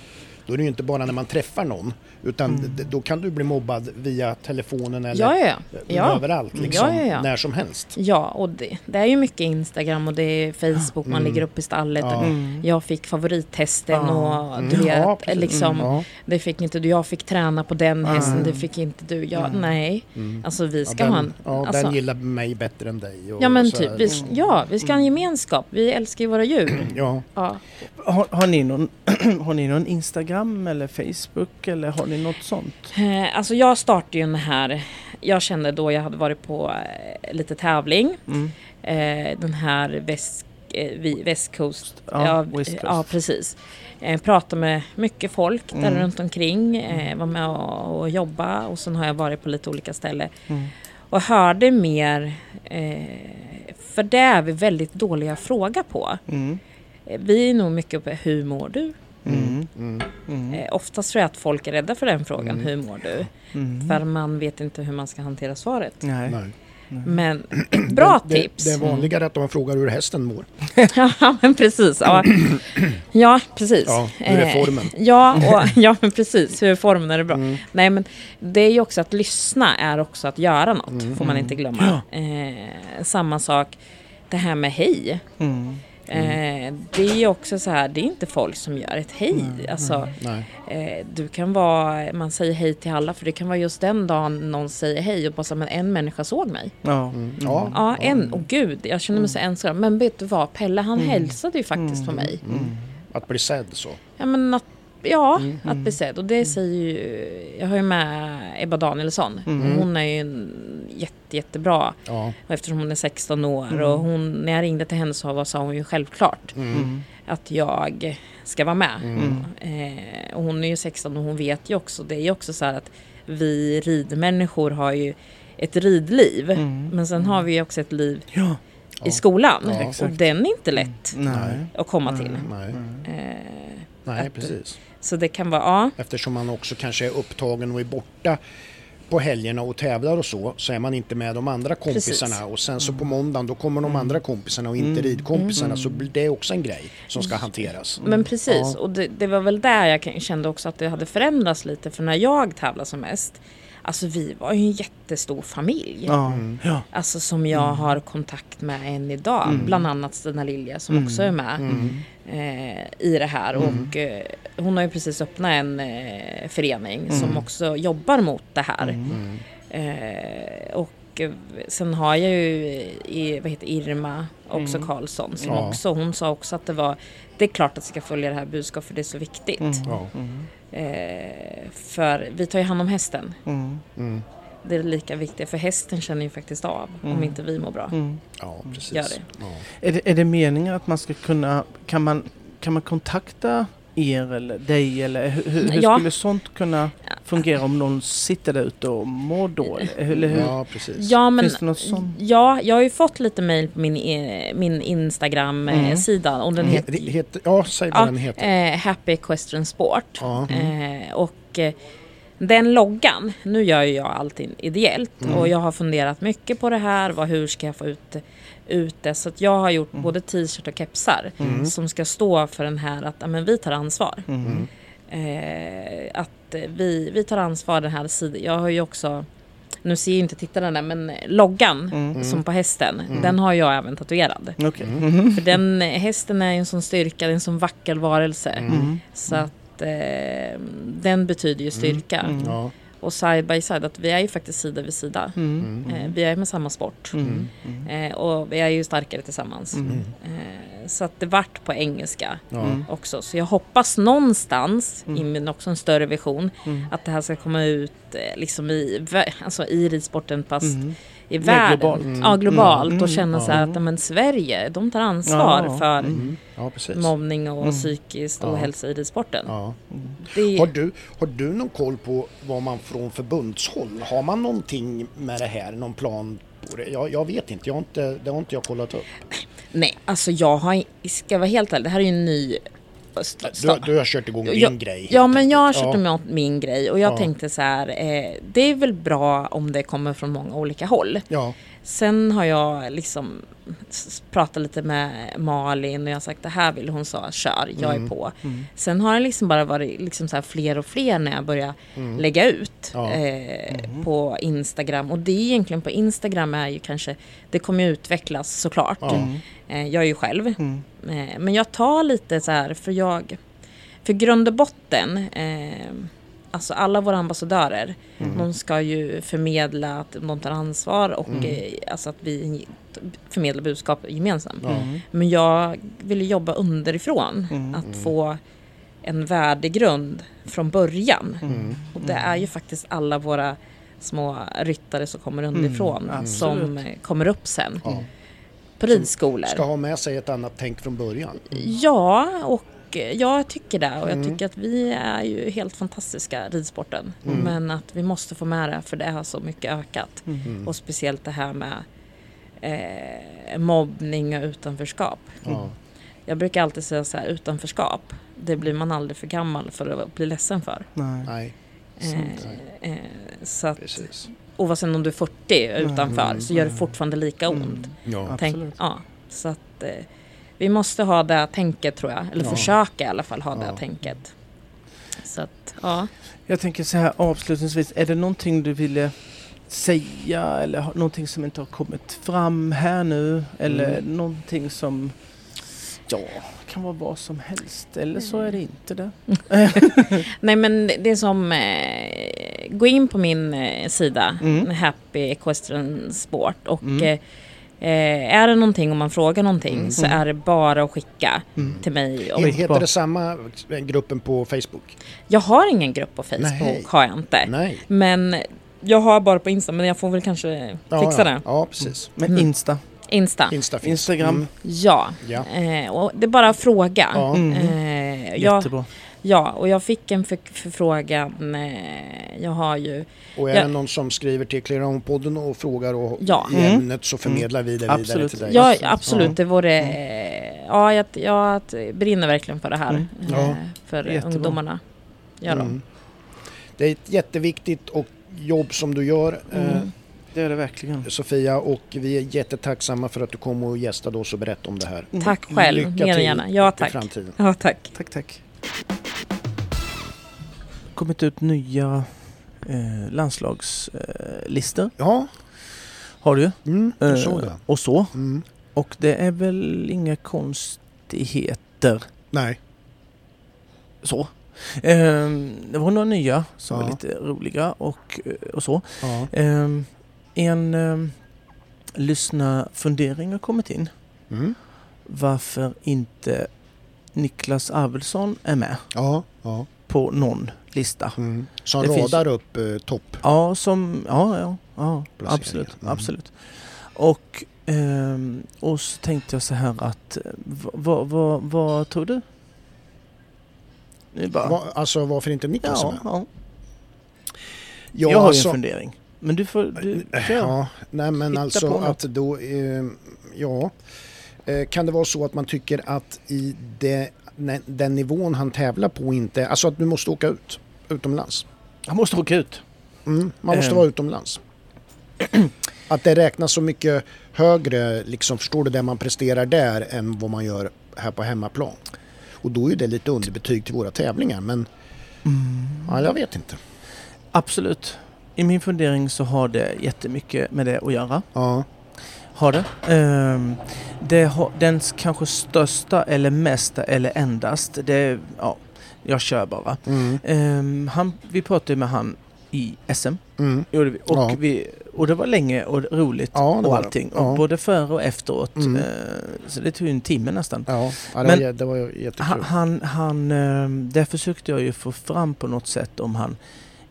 Då är det ju inte bara när man träffar någon utan Mm. då kan du bli mobbad via telefonen eller Ja, ja, ja. ja. överallt liksom, Ja, ja, ja. när som helst. Ja, och det, det är ju mycket Instagram och det är Facebook man Mm. lägger upp i stallet. Ja. Och Mm. jag fick favorittesten Ja. och du Mm. vet, Ja, precis. liksom, Ja. det fick inte du. Jag fick träna på den hästen, det fick inte du. Ja, Mm. Nej, Mm. alltså vi Ja, ska den, ha en... ja, alltså, den gillar mig bättre än dig. Och Ja men så typ, vi, ja vi ska ha en gemenskap. Vi älskar ju våra djur. Ja, Ja. Har, har, ni någon, har ni någon Instagram eller Facebook eller har ni något sånt? Eh, alltså jag startade ju den här, jag kände då jag hade varit på eh, lite tävling. Mm. Eh, den här väst, West Coast. Ja, Ja, West Coast. ja precis. Pratade med mycket folk där Mm. runt omkring. Eh, var med och, och jobba och sen har jag varit på lite olika ställen. Mm. Och hörde mer, för det är vi väldigt dåliga att fråga på. Mm. Vi är nog mycket uppe, hur mår du? Mm. mm. Mm. Eh, oftast tror jag att folk är rädda för den frågan, Mm. hur mår du? Mm. För man vet inte hur man ska hantera svaret. Nej. nej. Men ett bra det, tips! Det, det är vanligare att de frågar hur hästen mår. ja, men precis. Ja, ja precis. Ja, hur är Eh, formen? Ja, och, ja, men precis. Hur är formen? Är det bra? Mm. Nej, men det är ju också att lyssna är också att göra något. Mm. Får man inte glömma. Eh, samma sak, det här med hej. Mm. Eh, det är också så här, det är inte folk som gör ett hej. Alltså, Nej. eh, du kan vara, man säger hej till alla för det kan vara just den dagen någon säger hej och bara så, här, men en människa såg mig. Ja. Mm. Ja. Ja, en, och gud, jag känner mig så ensam. Men vet du vad, Pelle han hälsade ju faktiskt på mig. Mm. Att bli sedd så. Ja, men att, ja, Mm. att bli sedd. Och det säger ju, jag har ju med Ebba Danielsson. Mm. Och Hon är ju en jätte, jättebra. Ja. Och eftersom hon är 16 år och hon, när jag ringde till henne så var- sa hon ju självklart Mm. Mm. att jag ska vara med. Mm. Eh, och hon är ju 16 och hon vet ju också, det är ju också så här att vi ridmänniskor har ju ett ridliv. Mm. Men sen har vi ju också ett liv Ja. i skolan. Ja, och exakt. den är inte lätt Nej. att komma till. Nej. Eh, Nej, Att- precis. Så det kan vara, ja. Eftersom man också kanske är upptagen och är borta på helgerna och tävlar och så, så är man inte med de andra kompisarna. Precis. Och sen så på måndagen då kommer de andra kompisarna och inte ridkompisarna. Så blir det också en grej som ska hanteras. Men precis, Ja. och det, det var väl där jag kände också att det hade förändrats lite. För när jag tävlade som mest, alltså vi var ju en jättestor familj. Ja. Ja. Alltså som jag har kontakt med än idag. Bland annat Stina Lilja som också är med Mm. I det här. Och eh, hon har ju precis öppnat en eh, förening som också jobbar mot det här. Mm. Eh, och eh, sen har jag ju vad heter Irma också Mm. Karlsson som Ja. också, hon sa också att det var det är klart att vi ska följa det här budskapet för det är så viktigt. Mm. Ja. Mm. Eh, för vi tar ju hand om hästen. Mm. Mm. Det är lika viktigt för hästen känner ju faktiskt av om Mm. inte vi mår bra. Mm. Ja, precis. Gör det. Ja. Är, det, är det meningen att man ska kunna, kan man, kan man kontakta er eller dig eller hur, hur, Ja. skulle sånt kunna fungera om någon sitter där ute och mår dåligt? Eller hur? ja, precis. Ja, men, Finns det något sånt? ja, jag har ju fått lite mail på min, eh, min Mm. Instagram-sida och den He- heter, heter, ja, säg vad Ja, den heter. eh, Happy Equestrian Sport. Ja. Eh, och eh, den loggan, nu gör ju jag allting ideellt Mm. och jag har funderat mycket på det här. Vad, hur ska jag få ut, ut det? Så att jag har gjort Mm. både t-shirt och kepsar Mm. som ska stå för den här att ja, men vi tar ansvar. Mm. Eh, att vi, vi tar ansvar den här sidan. Jag har ju också, nu ser ju inte tittarna där, men loggan Mm. som på hästen, Mm. den har jag även tatuerad. Okej. Mm. Mhm. För den eh, hästen är en sån styrka, det är en sån vacker varelse. Mm. Mm. Så att eh, den betyder ju styrka. Mm. Ja. Och side by side, att vi är ju faktiskt sida vid sida. Mm. Mm. Eh, vi är med samma sport. Mm. Mm. Eh, och vi är ju starkare tillsammans. Mm. Eh, så att det vart på engelska. Mm. också. Så jag hoppas någonstans, Mm. i min också en större vision, Mm. att det här ska komma ut eh, liksom i, alltså i ridsporten fast Mm. I Mer världen. globalt. Mm. Ja, globalt. Mm. Och känna så här Ja. att ja, men Sverige, de tar ansvar Ja. för Mm. ja, mobbning och Mm. psykiskt Ja. ohälsa i ridsporten. Ja. Mm. Det, Har, du, har du någon koll på vad man från förbundshåll, har man någonting med det här, någon plan på det? Jag, jag vet inte, jag har inte, det har inte jag kollat upp. Nej, alltså jag har, ska vara helt ärlig, det här är ju en ny Du, du har kört igång din Ja, grej. Ja, men jag har kört ja. emot min grej och jag Ja. tänkte så här, eh, det är väl bra om det kommer från många olika håll. Ja, Sen har jag liksom pratat lite med Malin och jag har sagt det här vill hon sa, kör, jag är Mm. på. Mm. Sen har det liksom bara varit liksom så här fler och fler när jag börjar Mm. lägga ut Ja. eh, Mhm. på Instagram. Och det är egentligen på Instagram är ju kanske, det kommer utvecklas såklart. Ja. Mm. Eh, jag är ju själv. Mm. Eh, men jag tar lite så här, för jag, för grund och botten, eh, alltså alla våra ambassadörer, Mm. de ska ju förmedla att de tar ansvar och Mm. eh, alltså att vi förmedlar budskap gemensamt. Mm. Men jag vill jobba underifrån, Mm. att Mm. få en värdegrund från början. Mm. Och det är ju faktiskt alla våra små ryttare som kommer underifrån Mm, som kommer upp sen Ja. på ridskolor. Ska ha med sig ett annat tänk från början. Ja, och eh, jag tycker det. Och jag Mm. tycker att vi är ju helt fantastiska ridsporten. Mm. Men att vi måste få med det för det har så mycket ökat. Mm. Och speciellt det här med eh, mobbning och utanförskap. Ja. Jag brukar alltid säga så här, utanförskap, det blir man aldrig för gammal för att bli ledsen för. Nej. Nej. Eh, eh, så att precis. oavsett om du är 40 utanför Mm, så gör det fortfarande lika ont. Mm. Ja. Tänk, Absolut. ja, så att eh, vi måste ha det tänket tror jag. Eller Ja. försöka i alla fall ha Ja. det tänket. Så att, ja. Jag tänker så här avslutningsvis, är det någonting du ville säga eller någonting som inte har kommit fram här nu? Eller Mm. någonting som, ja, kan vara vad som helst. Eller så är det inte det. Nej men det- det är som, eh, gå in på min eh, sida, Mm. Happy Equestrian Sport och Mm. eh, eh, är det någonting om man frågar någonting Mm. så är det bara att skicka Mm. till mig. Och Oj. Heter bra. det samma gruppen på Facebook? jag har ingen grupp på Facebook, Nej. har jag inte. Nej. Men jag har bara på Insta, men jag får väl kanske Ja, fixa ja. det. Ja, precis. Men Mm. Insta. Insta. Insta. Instagram. Mm. Ja, Ja. eh, och det är bara att fråga. Ja. Mm. Eh, jag, Jättebra. Ja, och jag fick en för, förfrågan. Eh, jag har ju Och är Ja. det någon som skriver till Clear Home-podden och frågar och Ja. i Mm. ämnet så förmedlar vi det vidare Absolut. till dig. Ja, Absolut. Ja. Det vore... eh, Ja, jag, jag brinner verkligen för det här. Mm. eh, Ja. För Jättebra. ungdomarna. De. Mm. Det är ett jätteviktigt och jobb som du gör Mm. Det är det verkligen. Sofia och vi är jättetacksamma för att du kom och gästade oss och berättade om det här. Mm. Tack själv. Lycka Mer än gärna. Ja, i tack. framtiden. Ja, tack. Tack, tack. Kommit ut nya eh, landslagslistor. Eh. Ja, har du. mm, Eh, det. och så. Mm. Och det är väl inga konstigheter Nej. så. Ehm, det var några nya som Ja. var lite roliga och, eh, och så. Ja. Ehm, en eh, lyssnarfundering har kommit in. Mm. Varför inte Niklas Arvidsson är med Ja, ja. på någon lista. Mm. Som Det finns- radar upp eh, topp. Ja, som, ja, ja, ja absolut, Mm. absolut. Och, ehm, och så tänkte jag så här att, eh, vad, tror du? Är bara, Va, alltså varför inte Niklas ja, med? ja. Ja, jag har alltså- en fundering. Men du får, du, kör. Ja, nej men alltså på att då, eh, ja. Eh, kan det vara så att man tycker att i det, den nivån han tävlar på inte, alltså att du måste åka ut utomlands? Han måste åka ut. Mm, man måste Ehm. vara utomlands. Att det räknas så mycket högre, liksom, förstår du, det man presterar där än vad man gör här på hemmaplan. Och då är det lite underbetyg till våra tävlingar, men Mm. ja, jag vet inte. Absolut. I min fundering så har det jättemycket med det att göra. Ja, Har det. Ehm, det har, den kanske största eller mesta eller endast, det ja, jag kör bara. mm, Ehm, han, vi pratade med han i SM. mm, Gjorde vi. Och, Ja. vi, och det var länge och roligt Ja, och allting. Ja. Och både före och efteråt. Mm. Ehm, så det tog ju en timme nästan. ja, det, Men- var, det var jättekul. Han, han, han, där försökte jag ju få fram på något sätt om han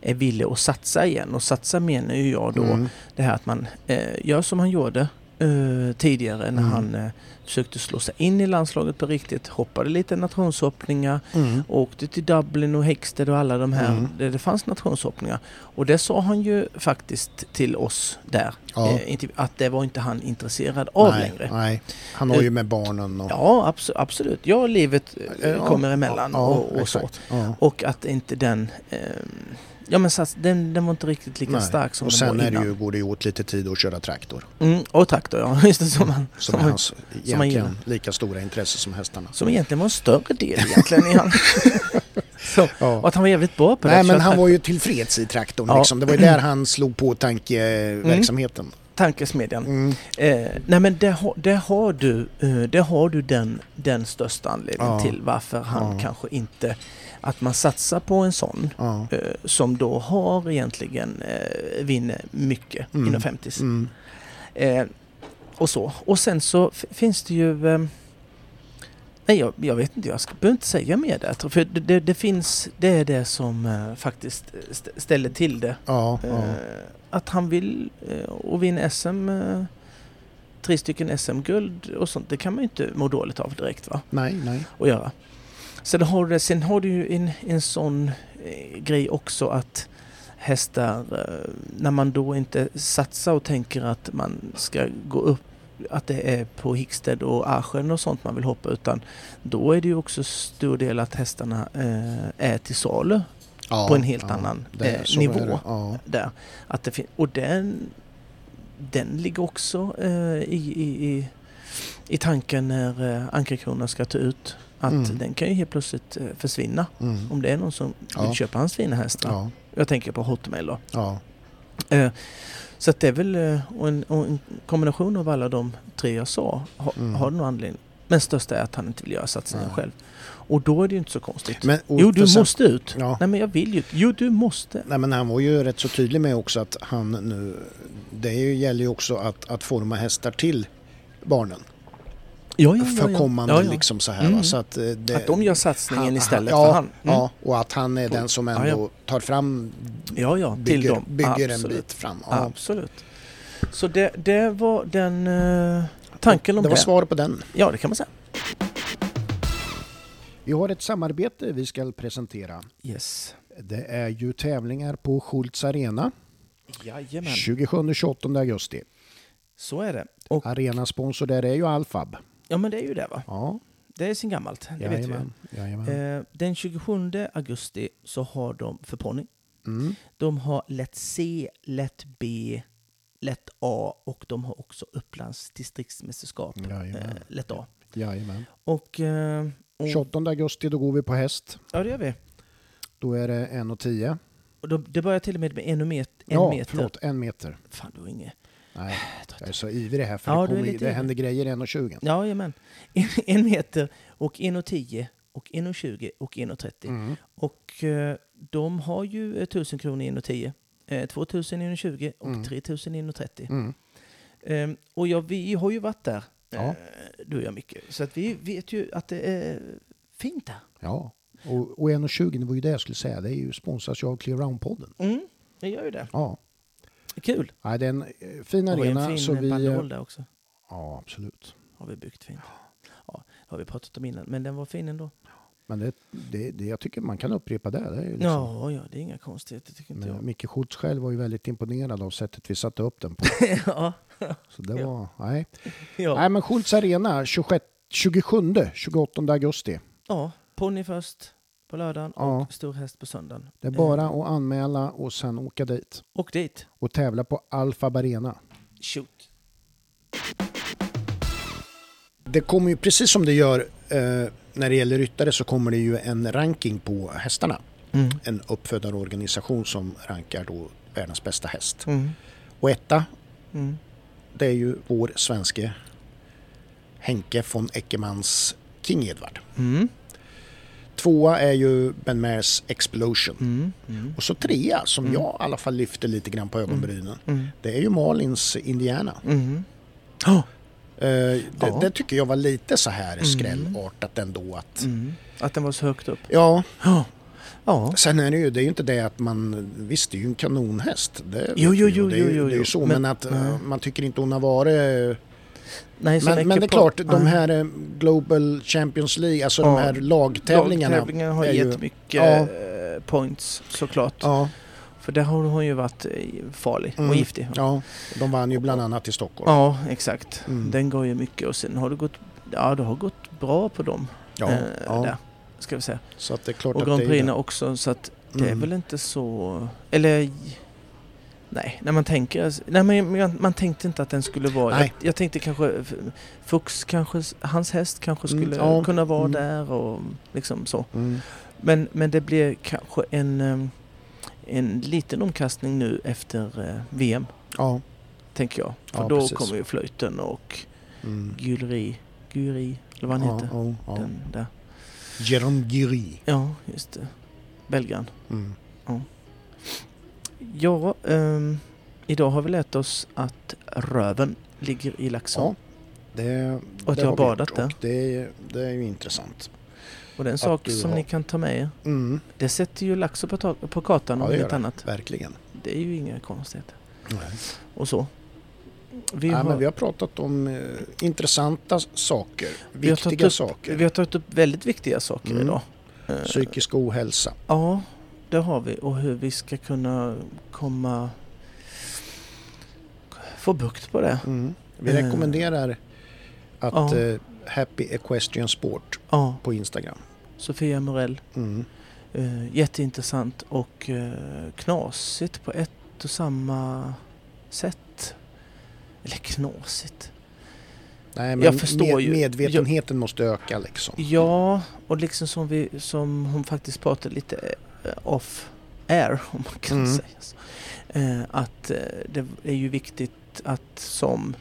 är villig att satsa igen. Och satsa menar ju jag då Mm, det här att man eh, gör som han gjorde eh, tidigare när Mm. han eh, försökte slå sig in i landslaget på riktigt. Hoppade lite nationshoppningar, mm, åkte till Dublin och Hexted och alla de här Mm. där det fanns nationshoppningar. Och det sa han ju faktiskt till oss där, ja. eh, att det var inte han intresserad av nej, längre. Nej, han har ju med barnen och... Ja, abso- absolut. Ja, livet eh, Ja, kommer emellan ja, och, och så. Och att inte den... Eh, ja men sats, den, den var inte riktigt lika Nej. stark som och den sen var är det innan. ju, går det ju åt lite tid att köra traktor. Mm, och traktor ja, just det som han, Som, som är han hans han egentligen gillar. lika stora intresse som hästarna. Som egentligen var en större del egentligen i han. så, Ja. och att han var jävligt bra på det. Nej men han var ju tillfreds i traktorn Ja. liksom. Det var ju där han slog på tankeverksamheten. Tankesmedjan. Mm. Eh, nej men där, har- där har du, eh, där har du den, den största anledningen Ja. till varför han kanske inte... Att man satsar på en sån Ja. eh, som då har egentligen eh, vinner mycket Mm. inom 50 Mm. eh, Och så. Och sen så finns det ju... Eh, nej, jag, jag vet inte. Jag ska, behöver inte säga mer där. För det, det, det finns... Det är det som eh, faktiskt st- ställer till det. Ja, ja. Eh, att han vill eh, och vinna SM, eh, tre stycken SM-guld och sånt, det kan man ju inte må dåligt av direkt va, Nej, nej. att göra. Sen har du, sen har du ju en, en sån eh, grej också att hästar, eh, när man då inte satsar och tänker att man ska gå upp att det är på Hicksted och Aschen och sånt man vill hoppa utan då är det ju också stor del att hästarna eh, är till salu Ja, på en helt ja. annan Det- eh, nivå. Ja. där. Att det och den, den ligger också eh, i, i, i, i tanken när eh, Ankarkrona ska ta ut. Att Mm. den kan ju helt plötsligt eh, försvinna. Mm. Om det är någon som Ja. vill köpa hans fina hästar. Ja, Jag tänker på Hotmail då. ja. Eh, så det är väl eh, och en, en kombination av alla de tre jag sa ha, Mm. har någon anledning. Men största är att han inte vill göra satsningen själv. Och då är det ju inte så konstigt. Men, jo, du sen- måste ut. Ja. Nej, men jag vill ju. Jo, du måste. Nej men han var ju rätt så tydlig med också att han nu... Det gäller ju också att, att forma hästar till barnen. Ja, ja, för kommande Ja, ja. liksom så här Mm. Så att, eh, det, Att de gör satsningen han- istället ja, för han. Mm. Ja, och att han är den som ändå tar fram, ja, ja till bygger, dem. bygger en bit fram. Ja. Absolut. Så det, det var den uh, tanken om det det. var svar på den. Ja, det kan man säga. Vi har ett samarbete vi ska presentera. Yes. Det är ju tävlingar på Schultz Arena Jajamän. 27-28 augusti. Så är det. Och, Arenasponsor där är ju Alfab. Ja, men det är ju det va? Ja, Det är sin gammalt. Det vet vi. jajamän. jajamän. Eh, den 27 augusti så har de för ponny. Mm. De har lätt C, lätt B, lätt A och de har också Upplands distriktsmästerskap. Jajamän. Eh, lätt A. Jajamän. Och, eh, och 28 augusti då går vi på häst. ja, det gör vi. Då är det 1,10. Och då, det börjar till och med med en, met, en Ja, meter. förlåt, en meter. Fan, du har inget. Nej, jag är så ivrig här för Ja, det, kommer, det händer grejer 1,20. Ja, jajamän. En, en meter och 1,10 och 1,20 och 1,30. Mm. Och eh, de har ju eh, 1000 kronor i 1,10 Eh, 2920 och Mm. 3930. Mm. Ehm, och ja, vi har ju varit där, Ja. eh, du och jag Micke. Så att vi vet ju att det är fint där. Ja, och, och 1,20 det var ju det jag skulle säga. Det är ju sponsras ju av Clear Round-podden. Mm, det gör ju det. Ja, Kul. Nej, det är en eh, fin Och arena. en fin så vi, banderoll där också. ja, absolut. Har vi byggt fint. Ja, har vi pratat om innan, men den var fin ändå. Men det, det, det, jag tycker man kan upprepa det. det är ju liksom, Ja, ja, det är inga konstigheter tycker inte Men jag. Micke Schultz själv var ju väldigt imponerad av sättet vi satte upp den på. ja, Så det Ja. var, nej. ja. nej, men Schultz Arena 26, 27, 28 augusti. ja, ponny först på lördagen Ja. och stor häst på söndagen. Det är bara Eh, att anmäla och sen åka dit. Och dit. Och tävla på Alfa Arena. Shoot. Det kommer ju precis som det gör eh, när det gäller ryttare så kommer det ju en ranking på hästarna. Mm. En uppfödarorganisation som rankar då världens bästa häst. Mm. Och etta, Mm. det är ju vår svenske Henke von Eckermans King Edward. Mm. Tvåa är ju Ben Mares Explosion. Mm. Mm. Och så trea, som Mm. jag i alla fall lyfter lite grann på ögonbrynen. Mm. Det är ju Malins Indiana. Mm. Oh. Eh, det, Ja. det tycker jag var lite så här Mm. skrällartat ändå. Att, Mm. Att den var så högt upp. Ja, Ja. Ja. sen är det ju, det är ju inte det att man, visst det är ju en kanonhäst. Det Jo, jo, jo, det, är ju- jo, jo, det är ju jo. så, men, Men- att eh, nej. man tycker inte hon har varit... Nej, Men, men det är på- klart, de här eh, Global Champions League, alltså Ja. de här lagtävlingarna. Lagtävlingarna har är ju- gett mycket Ja. eh, points såklart. Ja, För där har hon ju varit eh, farlig Mm. och giftig. ja, de vann ju bland annat i Stockholm. Ja, exakt. Mm. Den går ju mycket och sen har det gått, ja, det har gått bra på dem. Ja, eh, ja. Där, ska vi säga. Så att det är klart Och Grand Prix också så att det är Mm. väl inte så... Eller... Nej, när man tänker... Nej, men man, man tänkte inte att den skulle vara... Nej. Jag, jag tänkte kanske... Fux kanske... Hans häst kanske Mm, skulle ja. kunna vara Mm. där och liksom så. Mm. Men, men det blir kanske en, em, en liten omkastning nu efter eh, VM, Ja. tänker jag. För Ja, då precis. kommer ju flöjten och Mm. Gulri, Guri, eller vad han Ja, heter. ja, ja. Den där. Jérôme Guéry. Ja, just det. Belgaren. Mm. Ja, ehm, idag har vi lärt oss att röven ligger i Laxå. Ja, det, Och att det jag har badat där. Det, det är ju intressant. Och det är en sak som har- ni kan ta med er. Mm. Det sätter ju Laxå på, på kartan Ja, om inget annat. Verkligen. Det är ju inga konstigheter. Nej. Och så. Vi Ja, har, men vi har pratat om eh, intressanta saker, vi viktiga upp- saker. vi har tagit upp väldigt viktiga saker Mm. idag. Eh, Psykisk ohälsa. Ja, det har vi. Och hur vi ska kunna komma... Få bukt på det. Mm. Vi rekommenderar att Ja. eh, Happy Equestrian Sport Ja, på Instagram. Sofia Morell. Mm. Eh, jätteintressant och eh, knasigt på ett och samma sätt. Eller knasigt. Nej, men Jag förstår med, ju. medvetenheten måste öka liksom. Ja, och liksom som, vi, som hon faktiskt pratade lite off air, om man kan Mm. säga så. Eh, att eh, det är ju viktigt att som,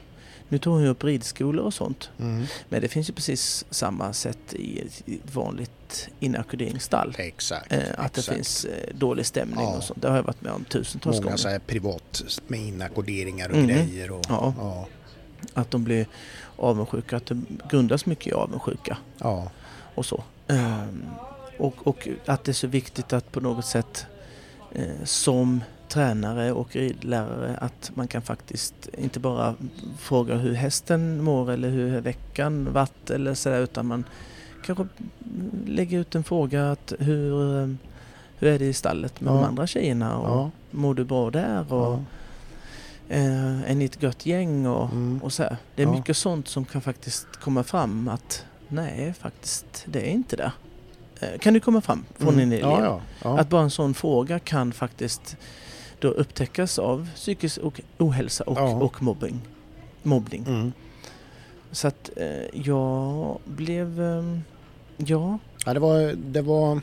nu tog hon ju upp ridskolor och sånt, Mm. men det finns ju precis samma sätt i ett vanligt inackorderingsstall. Exakt. Eh, att det exakt. finns eh, dålig stämning Ja. och sånt. Det har jag varit med om tusentals Många gånger. så här privat med inackorderingar och Mm. grejer. Och, Ja. ja. Att de blir avundsjuka, att det grundas mycket i avundsjuka ja. och så. Ehm, och, och att det är så viktigt att på något sätt eh, som tränare och ridlärare att man kan faktiskt inte bara fråga hur hästen mår eller hur veckan varit eller sådär utan man kanske lägger ut en fråga att hur, eh, hur är det i stallet med Ja. de andra tjejerna och ja. mår du bra där och ja. eh, är ni ett gött gäng och, Mm. och så här. Det är mycket sånt som kan faktiskt komma fram att nej, faktiskt det är inte det. Eh, kan det komma fram från Mm. en elev? Ja, ja. ja. Att bara en sån fråga kan faktiskt då upptäckas av psykisk ohälsa och, och mobbing. mobbning. Mm. Så att eh, jag blev, ehm, ja, Ja, det, var, det, var,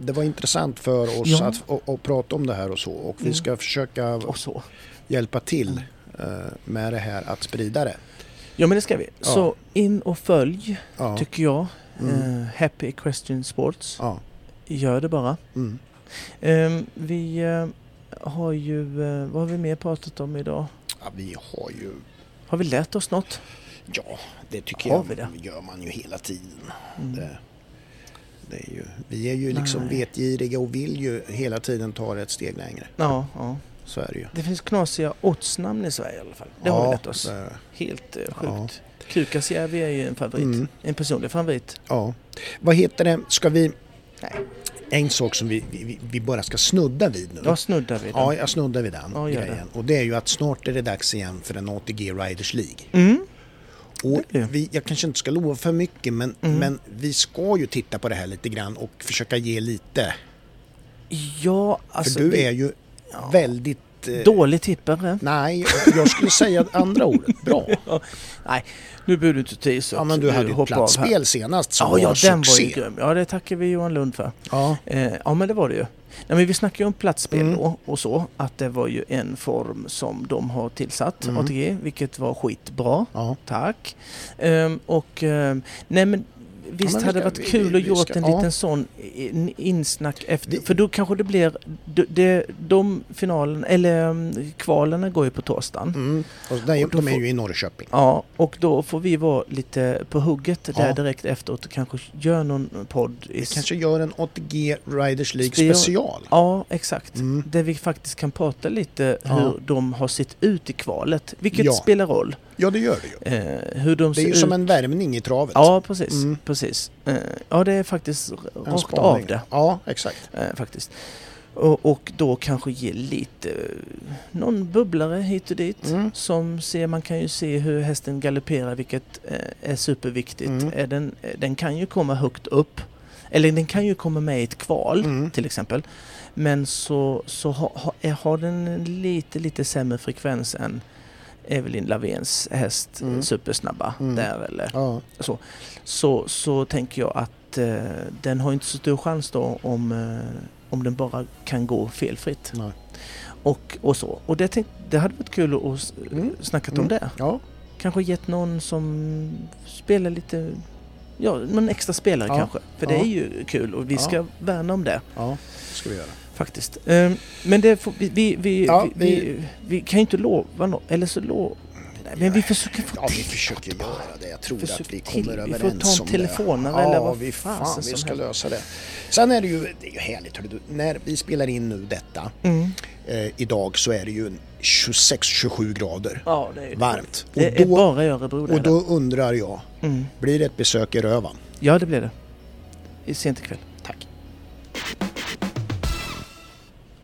det var intressant för oss att, att, att prata om det här och så. Och vi Mm. ska försöka och hjälpa till eh, med det här att sprida det. Ja men det ska vi. Ja. Så in och följ Ja. tycker jag. Mm. Eh, Happy Equestrian Sports. Ja. Gör det bara. Mm. Ehm, vi, eh, har ju, eh, vad har vi mer pratat om idag? Ja, vi har ju, Har vi lärt oss något? ja det tycker Har jag vi det? gör man ju hela tiden. Mm. Det, det är ju, vi är ju liksom Nej. vetgiriga och vill ju hela tiden ta ett steg längre. Ja, ja. Så är det ju. Det finns knasiga ortsnamn i Sverige i alla fall. Det har vi lärt oss. Helt eh, Ja. sjukt. Kukasjärvi är ju en favorit. Mm. En personlig favorit. Ja. Vad heter det, ska vi... Nej. En sak som vi, vi, vi bara ska snudda vid nu. Jag snuddar vid den. Ja, jag snuddar vid den Ja, gör det. grejen. Och det är ju att snart är det dags igen för en ATG Riders League. Mm. Och vi, jag kanske inte ska lova för mycket men, Mm. men vi ska ju titta på det här lite grann och försöka ge lite. Ja, alltså... för du är ju ja. väldigt... eh, Dålig tippare. Nej, jag skulle säga andra ordet. Bra. Nej, nu borde du inte i så Ja, men du hade ju ett platsspel senast som Ja, var ja, den var succé. ju grym. Ja, det tackar vi Johan Lund för. Ja, Eh, ja, men det var det ju. Nej, men vi snackade ju om platsspel Mm. då och så. Att det var ju en form som de har tillsatt, Mm. ATG, vilket var skitbra. ja. Tack. Ehm, och ehm, nej men visst vi hade det varit kul vi- att gjort en ja. liten sån in- insnack efter. För då kanske det blir, de, de, finalen, eller um, kvalerna går ju på torsdagen. Mm. Och de, Och de är ju i Norrköping. Ja, och då får vi vara lite på hugget där Ja. direkt efteråt och kanske gör någon podd. Vi kanske gör en ATG Riders League Special. special. Ja, exakt. Mm. Där vi faktiskt kan prata lite Ja. hur de har sett ut i kvalet. Vilket Ja. spelar roll. Ja, det gör det ju. Eh, hur de Det är ju ut. som en värmning i travet. Ja, precis. Mm. precis. Eh, ja, det är faktiskt En rakt spaning. av det. Ja, exakt. Eh, faktiskt. Och, och då kanske ge lite, eh, någon bubblare hit och dit. Mm. Som ser, man kan ju se hur hästen galopperar vilket eh, är superviktigt. Mm. Är den, eh, den kan ju komma högt upp. Eller den kan ju komma med i ett kval Mm. till exempel. Men så, så ha, ha, har den en lite, lite sämre frekvens än Evelyn Lavens häst Mm. Supersnabba Mm. där eller Ja. så, så tänker jag att eh, den har inte så stor chans då om, eh, om den bara kan gå felfritt. Nej. Och, och så. Och det, tänk, det hade varit kul att s- Mm. snackat Mm. om det. Ja. Kanske gett någon som spelar lite, ja, någon extra spelare Ja. kanske. För det är ju kul och vi ska värna om det ja, det ska vi göra. Faktiskt. Eh, men det får, vi, vi, vi, Ja, vi, vi, vi kan ju inte lova något, eller så lov... Nej, men vi försöker få Ja, vi försöker göra det. Jag tror Försök att vi till. kommer Vi får överens ta en om telefonnummer det. eller Ja, vad vi, fasen fan, vi ska helst. lösa det. Sen är det ju, det är ju härligt, du. när vi spelar in nu detta Mm. eh, idag så är det ju 26-27 grader Ja, det varmt. Det och, är då, bara i Örebro det och det. då undrar jag, Mm. blir det ett besök i Rövan? Ja, det blir det. I sent ikväll.